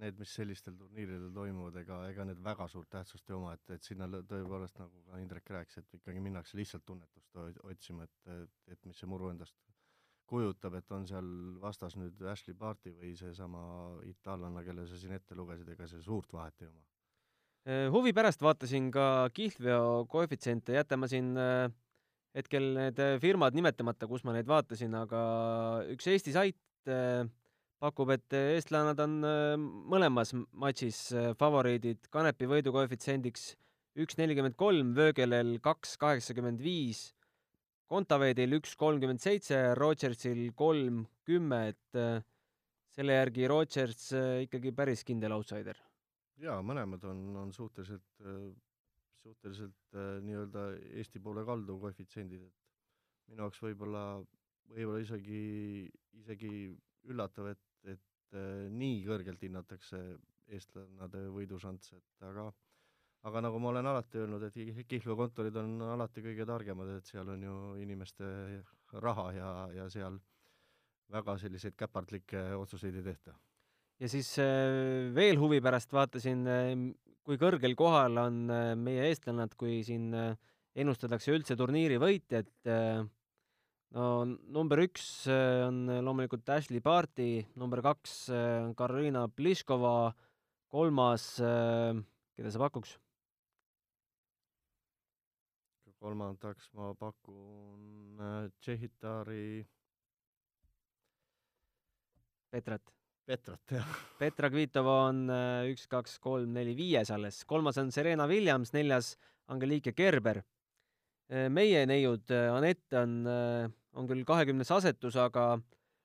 need, mis sellistel turniiridel toimuvad, ega, ega need väga suurt tähtsust ei oma, et, et sinna tõepoolest, nagu ka Indrek rääkis, et ikkagi minnakse lihtsalt tunnetust otsima, et, et, et mis see muru endast kujutab, et on seal vastas nüüd Ashley Barti või seesama itaallanna, kelle sa siin ette lugesid, ega see suurt vahet ei oma. Eh, huvi pärast vaatasin ka kihlveo koefitsiente, jätan ma siin äh, hetkel need äh, firmad nimetamata, kus ma neid vaatasin, aga üks Eesti sait pakub, et eestlannad on äh, mõlemas matšis äh, favoriidid Kanepi võidu koefitsiendiks üks nelikümmend kolm, Vöögelel kaks kaheksakümmend viis, Kontaveedil üks kolmkümmend seitse, Rodgersil kolm kümme, et äh, selle järgi Rodgers ikkagi päris kindel outsider. Jaa, mõlemad on, on suhteliselt, suhteliselt nii-öelda Eesti poole kaldu koefitsiendid, et minu jaoks võib-olla, võib-olla isegi, isegi üllatav, et, et äh, nii kõrgelt hinnatakse eestlannade võidušansse, et aga aga nagu ma olen alati öelnud, et Kih- kihlveokontorid on alati kõige targemad, et seal on ju inimeste raha ja, ja seal väga selliseid käpardlikke otsuseid ei tehta ja siis äh, veel huvi pärast vaatasin, kui kõrgel kohal on äh, meie eestlannad, kui siin äh, ennustatakse üldse turniiri võitjat. No number üks äh, on loomulikult Ashley Barti, number kaks äh, on Karoliina Pliškova, kolmas, keda sa pakuks? kolmandaks ma pakun Tšehhitari Petrat. Petrat, jah. Petra Kvitova on üks, kaks, kolm, neli, viies alles, kolmas on Serena Williams, neljas Angelike Kerber. Meie neiud, Anett on, on küll kahekümnes asetus, aga,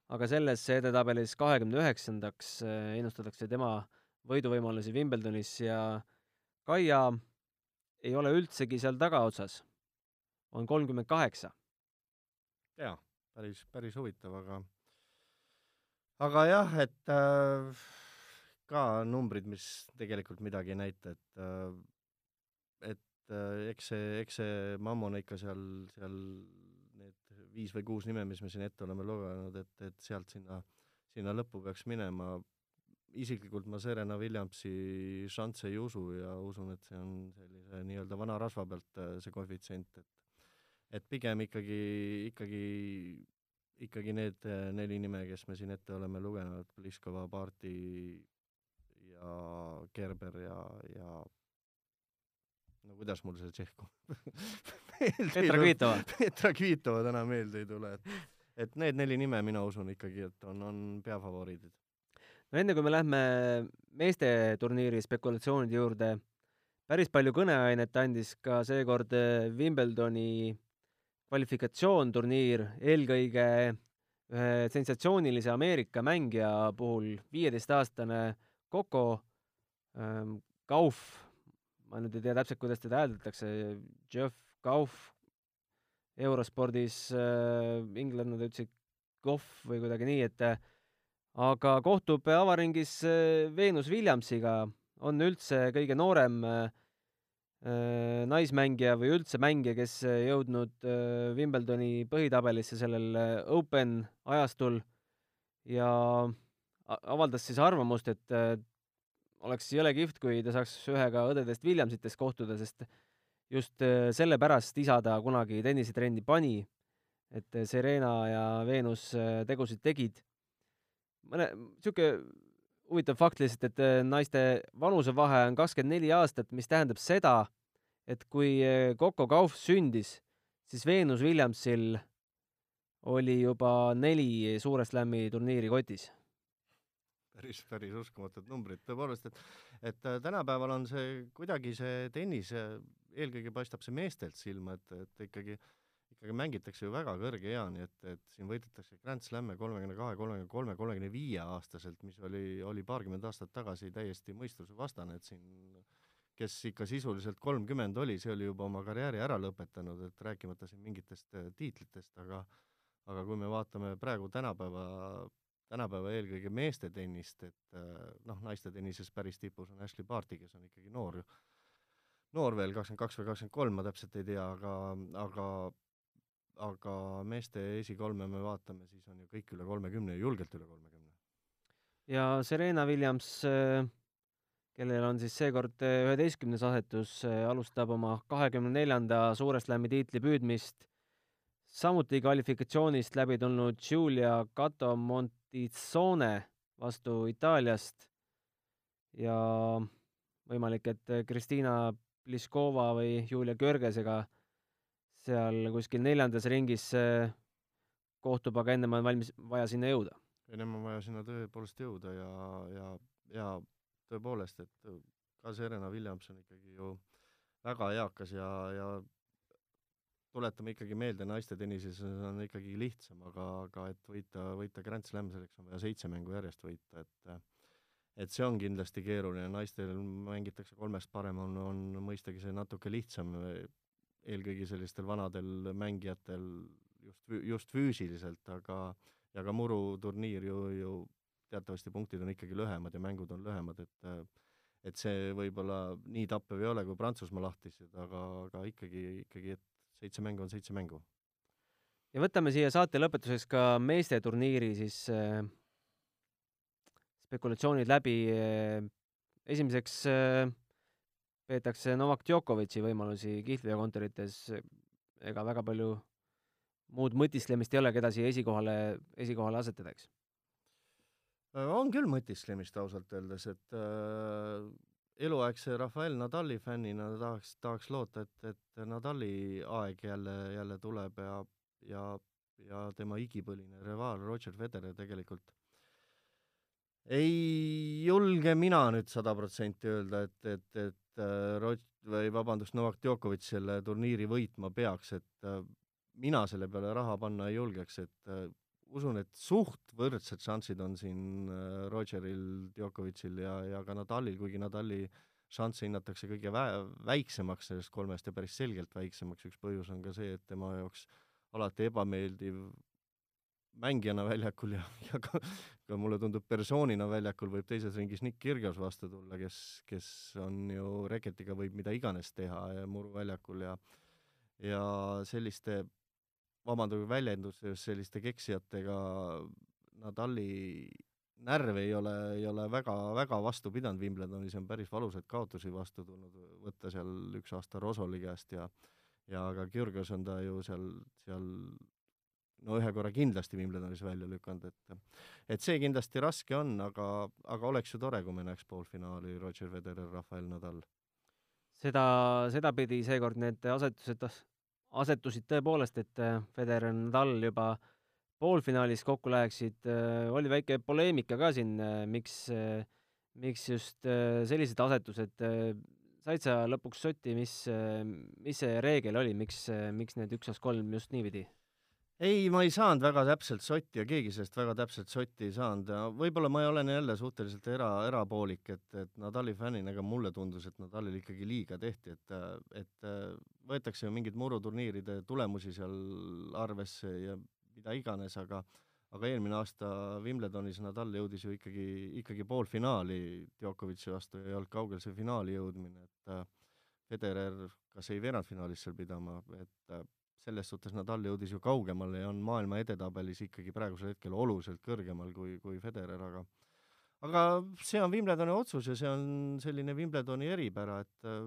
aga selles edetabelis kahekümne üheksandaks ennustatakse tema võiduvõimalusi Wimbledonis ja Kaia ei ole üldsegi seal tagaotsas, on kolmkümmend kaheksa. jaa, päris, päris huvitav, aga aga jah, et äh, ka numbrid, mis tegelikult midagi ei näita, et äh, et äh, eks see, eks see Mammon ikka seal, seal need viis või kuus nime, mis me siin ette oleme lugenud, et, et sealt sinna, sinna lõppu peaks minema, isiklikult ma Serena Williamsi šansse ei usu ja usun, et see on sellise nii-öelda vana rasva pealt äh, see koefitsient, et et pigem ikkagi, ikkagi ikkagi need äh, neli nime, kes me siin ette oleme lugenud, Pliskova, Paarti ja Gerber ja, ja no kuidas mul see Tšehh Petra Kvitova. Petra Kvitova täna meelde ei tule, et et need neli nime, mina usun ikkagi, et on, on peafavoriidid. no enne, kui me lähme meeste turniiri spekulatsioonide juurde, päris palju kõneainet andis ka seekord äh, Wimbledoni kvalifikatsioonturniir, eelkõige ühe sensatsioonilise Ameerika mängija puhul, viieteistaastane Coco Gauff, ma nüüd ei tea täpselt, kuidas teda hääldatakse, Jeff Gauff, eurospordis äh, inglased ütlesid Goff või kuidagi nii, et äh, aga kohtub avaringis äh, Venus Williamsiga, on üldse kõige noorem äh, äh, naismängija või üldse mängija, kes äh, jõudnud Wimbledoni põhitabelisse sellel Open ajastul. Ja avaldas siis arvamust, et oleks jõle kihvt, kui ta saaks ühega õdedest Williamsitest kohtuda, sest just äh, sellepärast isa ta kunagi tennisetrenni pani, et äh, Serena ja Venus äh, tegusid tegid. mõne, niisugune huvitav fakt lihtsalt, et naiste vanusevahe on kakskümmend neli aastat, mis tähendab seda, et kui Coco Gauff sündis, siis Venus Williamsil oli juba neli Suure Slami turniiri kotis. Päris, päris uskumatud numbrid, tõepoolest, et et äh, tänapäeval on see kuidagi see tennis, äh, eelkõige paistab see meestelt silma, et, et ikkagi ikkagi mängitakse ju väga kõrge eani, et, et siin võidetakse Grand Slam'e kolmekümne kahe, kolmekümne kolme, kolmekümne viie aastaselt, mis oli, oli paarkümmend aastat tagasi täiesti mõistusevastane, et siin kes ikka sisuliselt kolmkümmend oli, see oli juba oma karjääri ära lõpetanud, et rääkimata siin mingitest äh, tiitlitest, aga aga kui me vaatame praegu tänapäeva, tänapäeva eelkõige meeste tennist, et äh, noh, naiste tennises päris tipus on Ashley Barti, kes on ikkagi noor, noor veel, kakskümmend kaks või kakskümmend kolm, ma täpselt ei tea, aga, aga aga meeste esikolme me vaatame, siis on ju kõik üle kolmekümne, julgelt üle kolmekümne. ja Serena Williams, äh, kellel on siis seekord äh, üheteistkümnes asetus, alustab oma kahekümne neljanda Suure Slami tiitli püüdmist samuti kvalifikatsioonist läbi tulnud Giulia Cato Montizone vastu Itaaliast ja võimalik, et Kristina Pliskova või Julia Görgesega seal kuskil neljandas ringis kohtub, aga ennem on valmis, vaja sinna jõuda. ennem on vaja sinna tõepoolest jõuda ja, ja, ja tõepoolest, et ka Serena Williams on ikkagi ju väga eakas ja, ja tuletame ikkagi meelde, naiste tennises on ikkagi lihtsam, aga, aga et võita, võita Grand Slam, selleks on vaja seitse mängu järjest võita, et et see on kindlasti keeruline, naistel mängitakse kolmest parem, on, on mõistagi see natuke lihtsam, eelkõige sellistel vanadel mängijatel just, just füüsiliselt, aga ja ka muruturniir ju, ju teatavasti punktid on ikkagi lühemad ja mängud on lühemad, et et see võib-olla nii tappev ei ole kui Prantsusmaa lahtised, aga, aga ikkagi, ikkagi, et seitse mängu on seitse mängu. ja võtame siia saate lõpetuseks ka meeste turniiri siis äh, spekulatsioonid läbi äh,. esimeseks äh, peetakse Novak Djokovic'i võimalusi kihlveokontorites, ega väga palju muud mõtisklemist ei ole, keda siia esikohale, esikohale asetada, eks? on küll mõtisklemist ausalt öeldes, et äh, eluaegse Rafael Nadali fännina tahaks, tahaks loota, et, et Nadali aeg jälle, jälle tuleb ja, ja, ja tema igipõline rivaal Roger Federer tegelikult ei julge mina nüüd sada protsenti öelda, et, et, et äh, Rod- või vabandust, Novak Djokovic selle turniiri võitma peaks, et äh, mina selle peale raha panna ei julgeks, et äh, usun, et suht võrdsed šansid on siin äh, Rogeril, Djokovicil ja, ja ka Nadalil, kuigi Nadali šansse hinnatakse kõige vä-, väiksemaks sellest kolmest ja päris selgelt väiksemaks, üks põhjus on ka see, et tema jaoks alati ebameeldiv mängijana väljakul ja, ja ka, ka mulle tundub persoonina väljakul võib teises ringis Nick Kyrgios vastu tulla, kes, kes on ju reketiga võib mida iganes teha ja muruväljakul ja ja selliste vabandage väljenduse, selliste keksijatega Nadali närv ei ole, ei ole väga, väga vastu pidanud Wimbledonis, on päris valusaid kaotusi vastu tulnud, võtta seal üks aasta Rosoli käest ja ja ka Kyrgios on ta ju seal, seal no ühe korra kindlasti Wimbledonis välja lükanud, et et see kindlasti raske on, aga, aga oleks ju tore, kui me näeks poolfinaali Roger Federer, Rafael Nadal. seda, sedapidi seekord need asetused asetusid tõepoolest, et Federer ja Nadal juba poolfinaalis kokku läheksid, oli väike poleemika ka siin, miks, miks just sellised asetused, said sa lõpuks sotti, mis, mis see reegel oli, miks, miks need üks aastas kolm just niipidi? Ei, ma ei saanud väga täpselt sotti ja keegi sellest väga täpselt sotti ei saanud. Võib-olla ma olen jälle suhteliselt era, erapoolik, et, et Nadali fännina, aga mulle tundus, et Nadalile ikkagi liiga tehti, et, et võetakse ju mingeid muruturniiride tulemusi seal arvesse ja mida iganes, aga aga eelmine aasta Wimbledonis Nadal jõudis ju ikkagi, ikkagi poolfinaali Djokovic'i vastu ja ei olnud kaugel see finaali jõudmine, et Federer kas ei veerandfinaalis seal pidama, et selles suhtes Nadal jõudis ju kaugemale ja on maailma edetabelis ikkagi praegusel hetkel oluliselt kõrgemal kui, kui Federer, aga aga see on Wimbledoni otsus ja see on selline Wimbledoni eripära, et äh,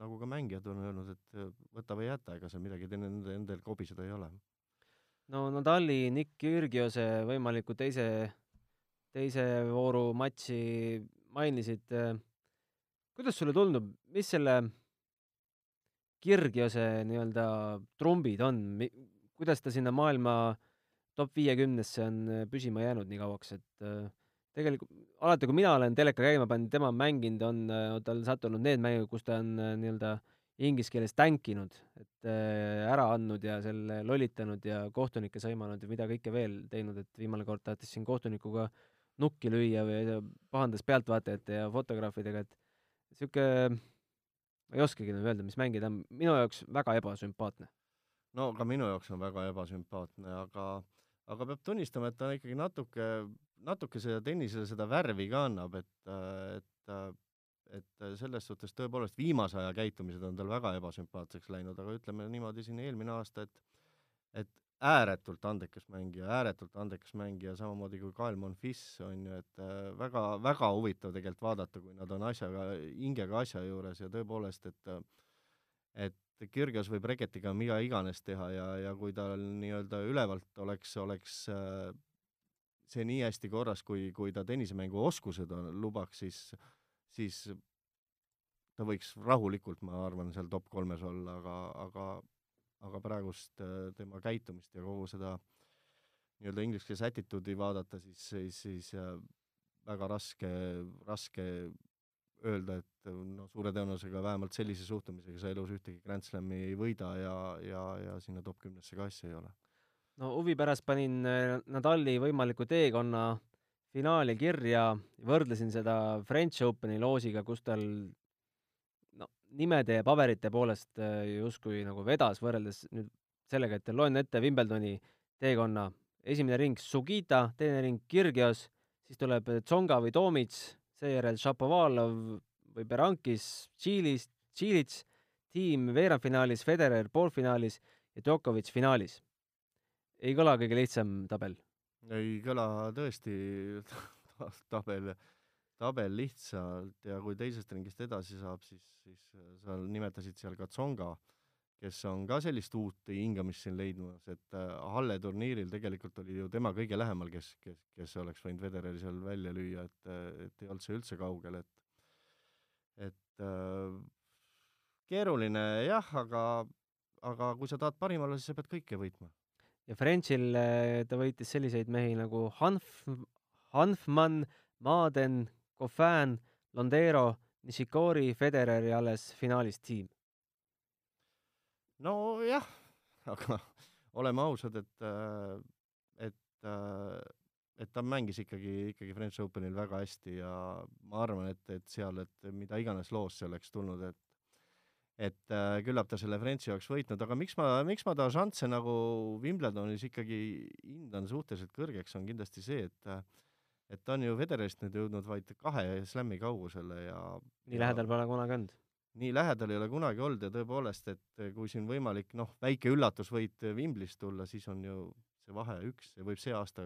nagu ka mängijad on öelnud, et äh, võta või jäta, ega seal midagi nende endal kobiseda ei ole. no Nadali, Nick Kyrgiose võimaliku teise, teise vooru matši mainisid. Äh, kuidas sulle tundub, mis selle Kirgiose nii-öelda trumbid on, kuidas ta sinna maailma top viiekümnesse on äh, püsima jäänud nii kauaks, et äh, tegelikult alati, kui mina olen teleka käima pannud, tema mänginud, on äh, tal sattunud need mängud, kus ta on nii-öelda inglise keeles tänkinud, et ära andnud ja selle lollitanud ja kohtunikke sõimanud ja mida kõike veel teinud, et viimane kord tahtis siin kohtunikuga nukki lüüa või pahandas pealtvaatajate ja fotograafidega, et niisugune ma ei oskagi nagu öelda, mis on, minu jaoks väga ebasümpaatne. no ka minu jaoks on väga ebasümpaatne, aga aga peab tunnistama, et ta ikkagi natuke, natuke seda tennisele seda värvi ka annab, et, et et selles suhtes tõepoolest viimase aja käitumised on tal väga ebasümpaatseks läinud, aga ütleme niimoodi siin eelmine aasta, et et ääretult andekas mängija, ääretult andekas mängija, samamoodi kui Kael Monfils on ju, et äh, väga, väga huvitav tegelikult vaadata, kui nad on asjaga, hingega asja juures ja tõepoolest, et et Kirgios võib reketiga mida iganes teha ja, ja kui tal nii-öelda ülevalt oleks, oleks äh, see nii hästi korras, kui, kui ta tennisemängu oskused on, lubaks, siis, siis ta võiks rahulikult, ma arvan, seal top kolmes olla, aga, aga aga praegust äh, tema käitumist ja kogu seda nii-öelda inglise keeles attitude'i vaadata, siis, siis, siis äh, väga raske, raske öelda, et no suure tõenäosusega vähemalt sellise suhtumisega sa elus ühtegi Grand Slami ei võida ja, ja, ja sinna top kümnesse ka asja ei ole. no huvi pärast panin äh, Nadali võimaliku teekonna finaali kirja, võrdlesin seda French Openi loosiga, kus tal nimede ja paberite poolest äh, justkui nagu vedas võrreldes nüüd sellega, et loen ette Wimbledoni teekonna. esimene ring Sugita, teine ring Kirgios, siis tuleb Tsonga või Tomic, seejärel Šapovalov või Berankis, Tšiilis, Tšiilits, tiim veerandfinaalis, Federer poolfinaalis ja Djokovic finaalis. ei kõla kõige lihtsam tabel? ei kõla tõesti tabel tabel lihtsalt ja kui teisest ringist edasi saab, siis, siis äh, sa nimetasid seal ka Tsonga, kes on ka sellist uut hingamist siin leidmas, et äh, Halle turniiril tegelikult oli ju tema kõige lähemal, kes, kes, kes oleks võinud Federeri seal välja lüüa, et, äh, et ei olnud see üldse kaugel, et et äh, keeruline jah, aga, aga kui sa tahad parim olla, siis sa pead kõike võitma. ja Frenchil ta võitis selliseid mehi nagu Hanf, Hanfmann, Maaden, Goffin, Londero, Nishikori, Federer ja alles finaalis tiim. nojah, aga oleme ausad, et, et, et ta mängis ikkagi, ikkagi French Openil väga hästi ja ma arvan, et, et seal, et mida iganes loos see oleks tulnud, et et äh, küllap ta selle Frenchi oleks võitnud, aga miks ma, miks ma ta šansse nagu Wimbledonis ikkagi hindan suhteliselt kõrgeks, on kindlasti see, et äh, et ta on ju Federerist nüüd jõudnud vaid kahe slam'i kaugusele ja nii ja, lähedal pole kunagi olnud? nii lähedal ei ole kunagi olnud ja tõepoolest, et kui siin võimalik noh, väike üllatusvõit Wimblist tulla, siis on ju see vahe üks, see võib see aasta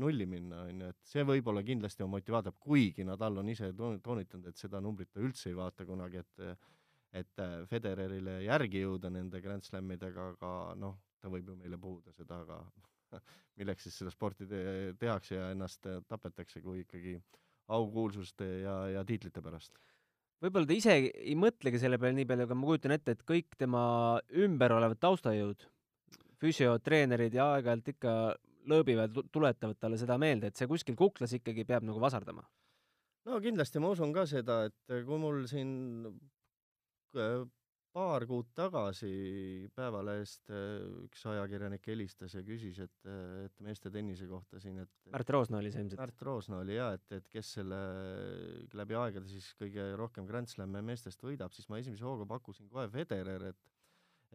nulli minna, on ju, et see võib-olla kindlasti on motivaator, kuigi Nadal on ise toonitanud, et seda numbrit ta üldse ei vaata kunagi, et et Federerile järgi jõuda nende Grand Slamidega, aga noh, ta võib ju meile puhuda seda, aga milleks siis seda sporti te tehakse ja ennast tapetakse, kui ikkagi aukuulsuste ja, ja tiitlite pärast. võib-olla ta ise ei mõtlegi selle peale nii palju, aga ma kujutan ette, et kõik tema ümber olevad taustajõud, füsiotreenerid ja aeg-ajalt ikka lõõbivad, tuletavad talle seda meelde, et see kuskil kuklas ikkagi peab nagu vasardama. no kindlasti ma usun ka seda, et kui mul siin äh, paar kuud tagasi Päevalehest äh, üks ajakirjanik helistas ja küsis, et, et meeste tennise kohta siin, et Märt Roosna oli see ilmselt. Märt Roosna oli jaa, et, et kes selle läbi aegade siis kõige rohkem Grand Slami meestest võidab, siis ma esimese hooga pakkusin kohe Federer, et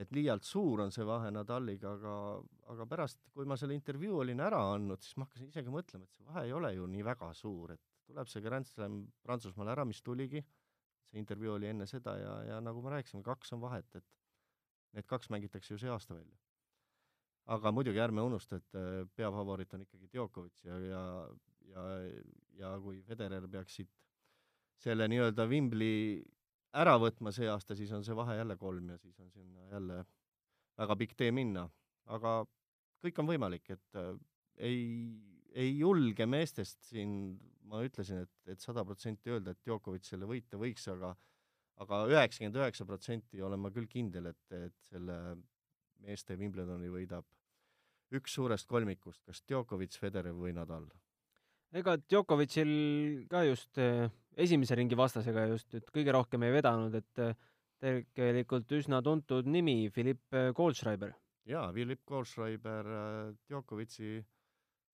et liialt suur on see vahe Nadaliga, aga, aga pärast, kui ma selle intervjuu olin ära andnud, siis ma hakkasin isegi mõtlema, et see vahe ei ole ju nii väga suur, et tuleb see Grand Slam Prantsusmaal ära, mis tuligi, see intervjuu oli enne seda ja, ja nagu me rääkisime, kaks on vahet, et need kaks mängitakse ju see aasta välja. aga muidugi ärme unusta, et äh, peafavoriit on ikkagi Djokovic ja, ja, ja, ja kui Federer peaks siit selle nii-öelda Wimbli ära võtma see aasta, siis on see vahe jälle kolm ja siis on sinna jälle väga pikk tee minna. aga kõik on võimalik, et äh, ei, ei julge meestest siin, ma ütlesin, et, et sada protsenti öelda, et Djokovic selle võita võiks, aga aga üheksakümmend üheksa protsenti olen ma küll kindel, et, et selle meeste Wimbledoni võidab üks suurest kolmikust, kas Djokovic, Federer või Nadal ega Djokovicil ka just äh, esimese ringi vastasega just, et kõige rohkem ei vedanud, et äh, tegelikult üsna tuntud nimi, Philipp Kohlschreiber. jaa, Philipp Kohlschreiber Djokovici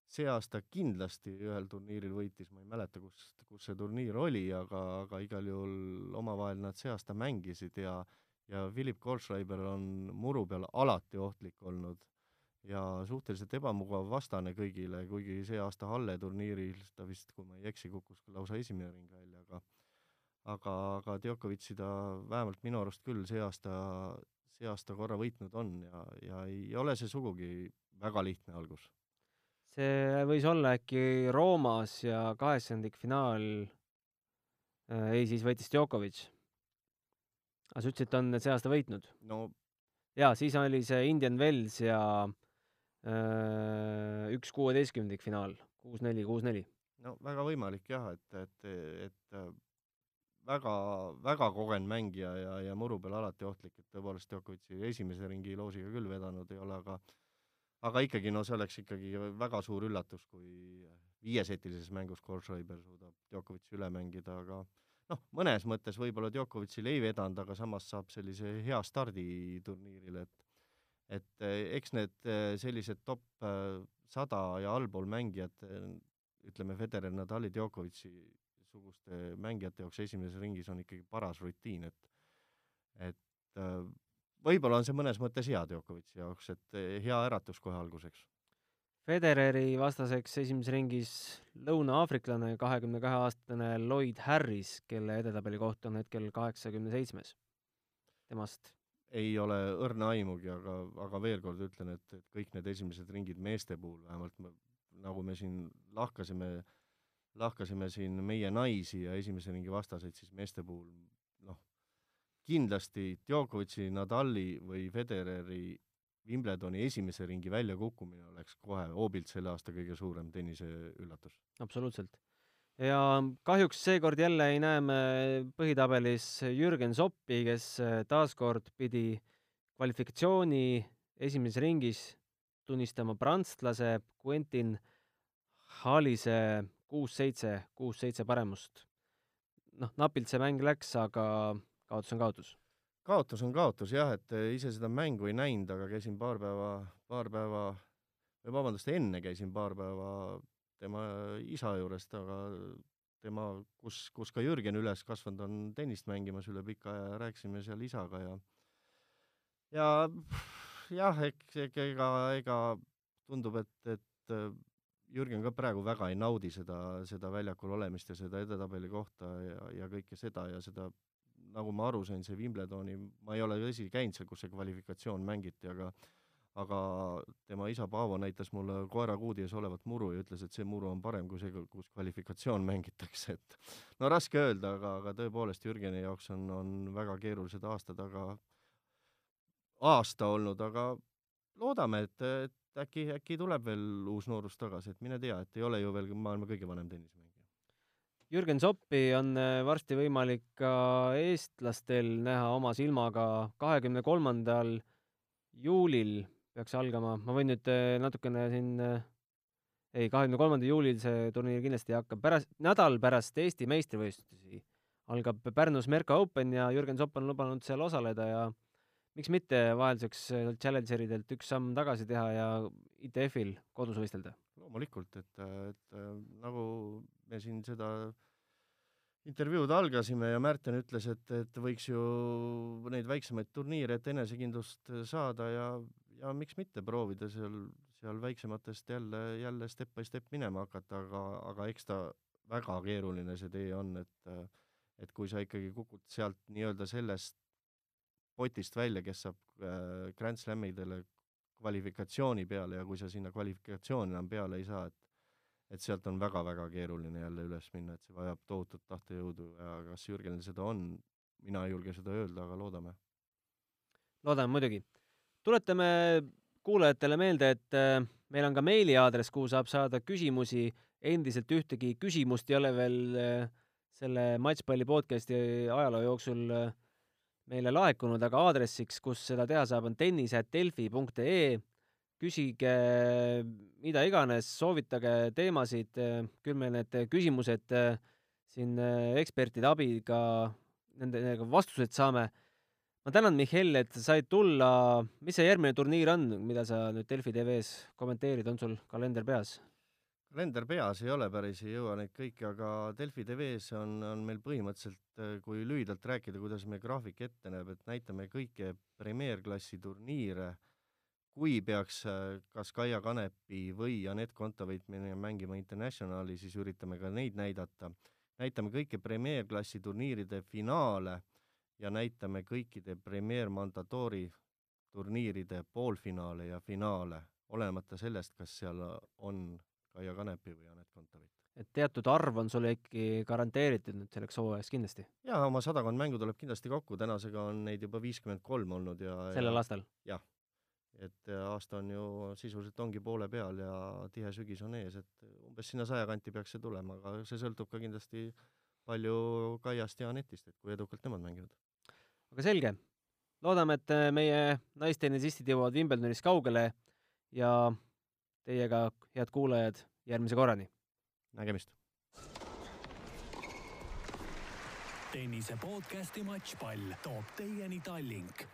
see aasta kindlasti ühel turniiril võitis, ma ei mäleta, kus, kus see turniir oli, aga, aga igal juhul omavahel nad see aasta mängisid ja ja Philipp Kohlschreiber on muru peal alati ohtlik olnud ja suhteliselt ebamugav vastane kõigile, kuigi see aasta Halle turniiril ta vist, kui ma ei eksi, kukkus lausa esimene ring välja, aga aga, aga Djokovic'i ta vähemalt minu arust küll see aasta, see aasta korra võitnud on ja, ja ei ole see sugugi väga lihtne algus. See võis olla äkki Roomas ja kaheksandikfinaal äh,, ei, siis võitis Djokovic. aga sa ütlesid, et ta on see aasta võitnud? no jaa, siis oli see Indian Wells ja äh, Äh, üks kuueteistkümnendik finaal, kuus-neli, kuus-neli. no väga võimalik jah, et, et, et äh, väga, väga kogenud mängija ja, ja muru peal alati ohtlik, et tõepoolest Djokovic'i esimese ringi loosiga küll vedanud ei ole, aga aga ikkagi, no see oleks ikkagi väga suur üllatus, kui viiesetilises mängus Kohlschreiber suudab Djokovic'i üle mängida, aga noh, mõnes mõttes võib-olla Djokovic'il ei vedanud, aga samas saab sellise hea stardi turniiril, et et eh, eks need eh, sellised top eh, sada ja allpool mängijad, ütleme, Federer, Nadali, Djokovic'i suguste mängijate jaoks esimeses ringis on ikkagi paras rutiin, et et võib-olla on see mõnes mõttes hea Djokovic'i jaoks, et hea äratus kohe alguseks. Federeri vastaseks esimeses ringis lõuna-aafriklane, kahekümne kahe aastane Lloyd Harris, kelle edetabeli koht on hetkel kaheksakümne seitsmes. temast ei ole õrna aimugi, aga, aga veel kord ütlen, et, et kõik need esimesed ringid meeste puhul vähemalt me, nagu me siin lahkasime, lahkasime siin meie naisi ja esimese ringi vastaseid, siis meeste puhul kindlasti Djokovic'i, Nadali või Federeri Wimbledoni esimese ringi väljakukkumine oleks kohe hoobilt selle aasta kõige suurem tennise üllatus. absoluutselt ja kahjuks seekord jälle ei näe me põhitabelis Jürgen Soppi, kes taaskord pidi kvalifikatsiooni esimeses ringis tunnistama prantslase Quentin Halise kuus-seitse, kuus-seitse paremust. noh, napilt see mäng läks, aga kaotus on kaotus. kaotus on kaotus jah, et äh, ise seda mängu ei näinud, aga käisin paar päeva, paar päeva, või vabandust, enne käisin paar päeva tema isa juurest, aga tema, kus, kus ka Jürgen üles kasvanud on, tennist mängimas üle pika aja ja rääkisime seal isaga ja ja jah, eks ega, ega tundub, et, et äh, Jürgen ka praegu väga ei naudi seda, seda väljakul olemist ja seda edetabeli kohta ja, ja kõike seda ja seda, nagu ma aru sain, see Wimbledoni, ma ei ole tõsi käinud seal, kus see kvalifikatsioon mängiti, aga aga tema isa Paavo näitas mulle koerakuudi ees olevat muru ja ütles, et see muru on parem kui see, kus kvalifikatsioon mängitakse, et no raske öelda, aga, aga tõepoolest Jürgeni jaoks on, on väga keerulised aastad, aga aasta olnud, aga loodame, et, et äkki, äkki tuleb veel uus noorus tagasi, et mine tea, et ei ole ju veel maailma kõige vanem tennisemängija. Jürgen Soppi on äh, varsti võimalik ka eestlastel näha oma silmaga kahekümne kolmandal juulil peaks algama, ma võin nüüd äh, natukene siin äh, ei, kahekümne kolmandal juulil see turniir kindlasti ei hakka, pärast, nädal pärast Eesti meistrivõistlusi algab Pärnus Merca Open ja Jürgen Sopp on lubanud seal osaleda ja miks mitte vahelduseks Challengeridelt üks samm tagasi teha ja ITF-il kodus võistelda. loomulikult, et, et äh, nagu me siin seda intervjuud algasime ja Märten ütles, et, et võiks ju neid väiksemaid turniire, et enesekindlust saada ja, ja miks mitte proovida seal, seal väiksematest jälle, jälle step by step minema hakata, aga, aga eks ta väga keeruline see tee on, et et kui sa ikkagi kukud sealt nii-öelda sellest potist välja, kes saab äh, Grand Slamidele kvalifikatsiooni peale ja kui sa sinna kvalifikatsiooni enam peale ei saa, et et sealt on väga-väga keeruline jälle üles minna, et see vajab tohutut tahtejõudu ja kas Jürgenil seda on, mina ei julge seda öelda, aga loodame. loodame muidugi. tuletame kuulajatele meelde, et äh, meil on ka meiliaadress, kuhu saab saada küsimusi, endiselt ühtegi küsimust ei ole veel äh, selle Matšpalli podcasti ajaloo jooksul äh, meile laekunud, aga aadressiks, kus seda teha saab, on tennis.delfi.ee. küsige mida iganes, soovitage teemasid, küll me need küsimused siin ekspertide abiga, nende, nendega vastused saame ma tänan, Mihhail, et sa said tulla. mis see järgmine turniir on, mida sa nüüd Delfi tv-s kommenteerid, on sul kalender peas? Kalender peas ei ole päris, ei jõua neid kõiki, aga Delfi TV-s on, on meil põhimõtteliselt, kui lühidalt rääkida, kuidas meie graafik ette näeb, et näitame kõiki premeerklassi turniire, kui peaks äh, kas Kaia Kanepi või Anett Kontaveit mängima Internationali, siis üritame ka neid näidata. näitame kõiki premeerklassi turniiride finaale ja näitame kõikide Premier Mandatoori turniiride poolfinaale ja finaale, olenemata sellest, kas seal on Kaia Kanepi või Anett Kontaveit. et teatud arv on sulle ikkagi garanteeritud nüüd selleks hooajaks kindlasti, jaa, oma sadakond mängu tuleb kindlasti kokku, tänasega on neid juba viiskümmend kolm olnud ja sellel ja, aastal. et äh, aasta on ju sisuliselt ongi poole peal ja tihe sügis on ees, et umbes sinna saja kanti peaks see tulema, aga see sõltub ka kindlasti palju Kaiast ja Anetist, et kui edukalt nemad mängivad. aga selge, loodame, et äh, meie naistennisistid jõuavad Wimbledonis kaugele ja teiega, head kuulajad, järgmise korrani. nägemist! tennise podcasti Matšpall toob teieni Tallink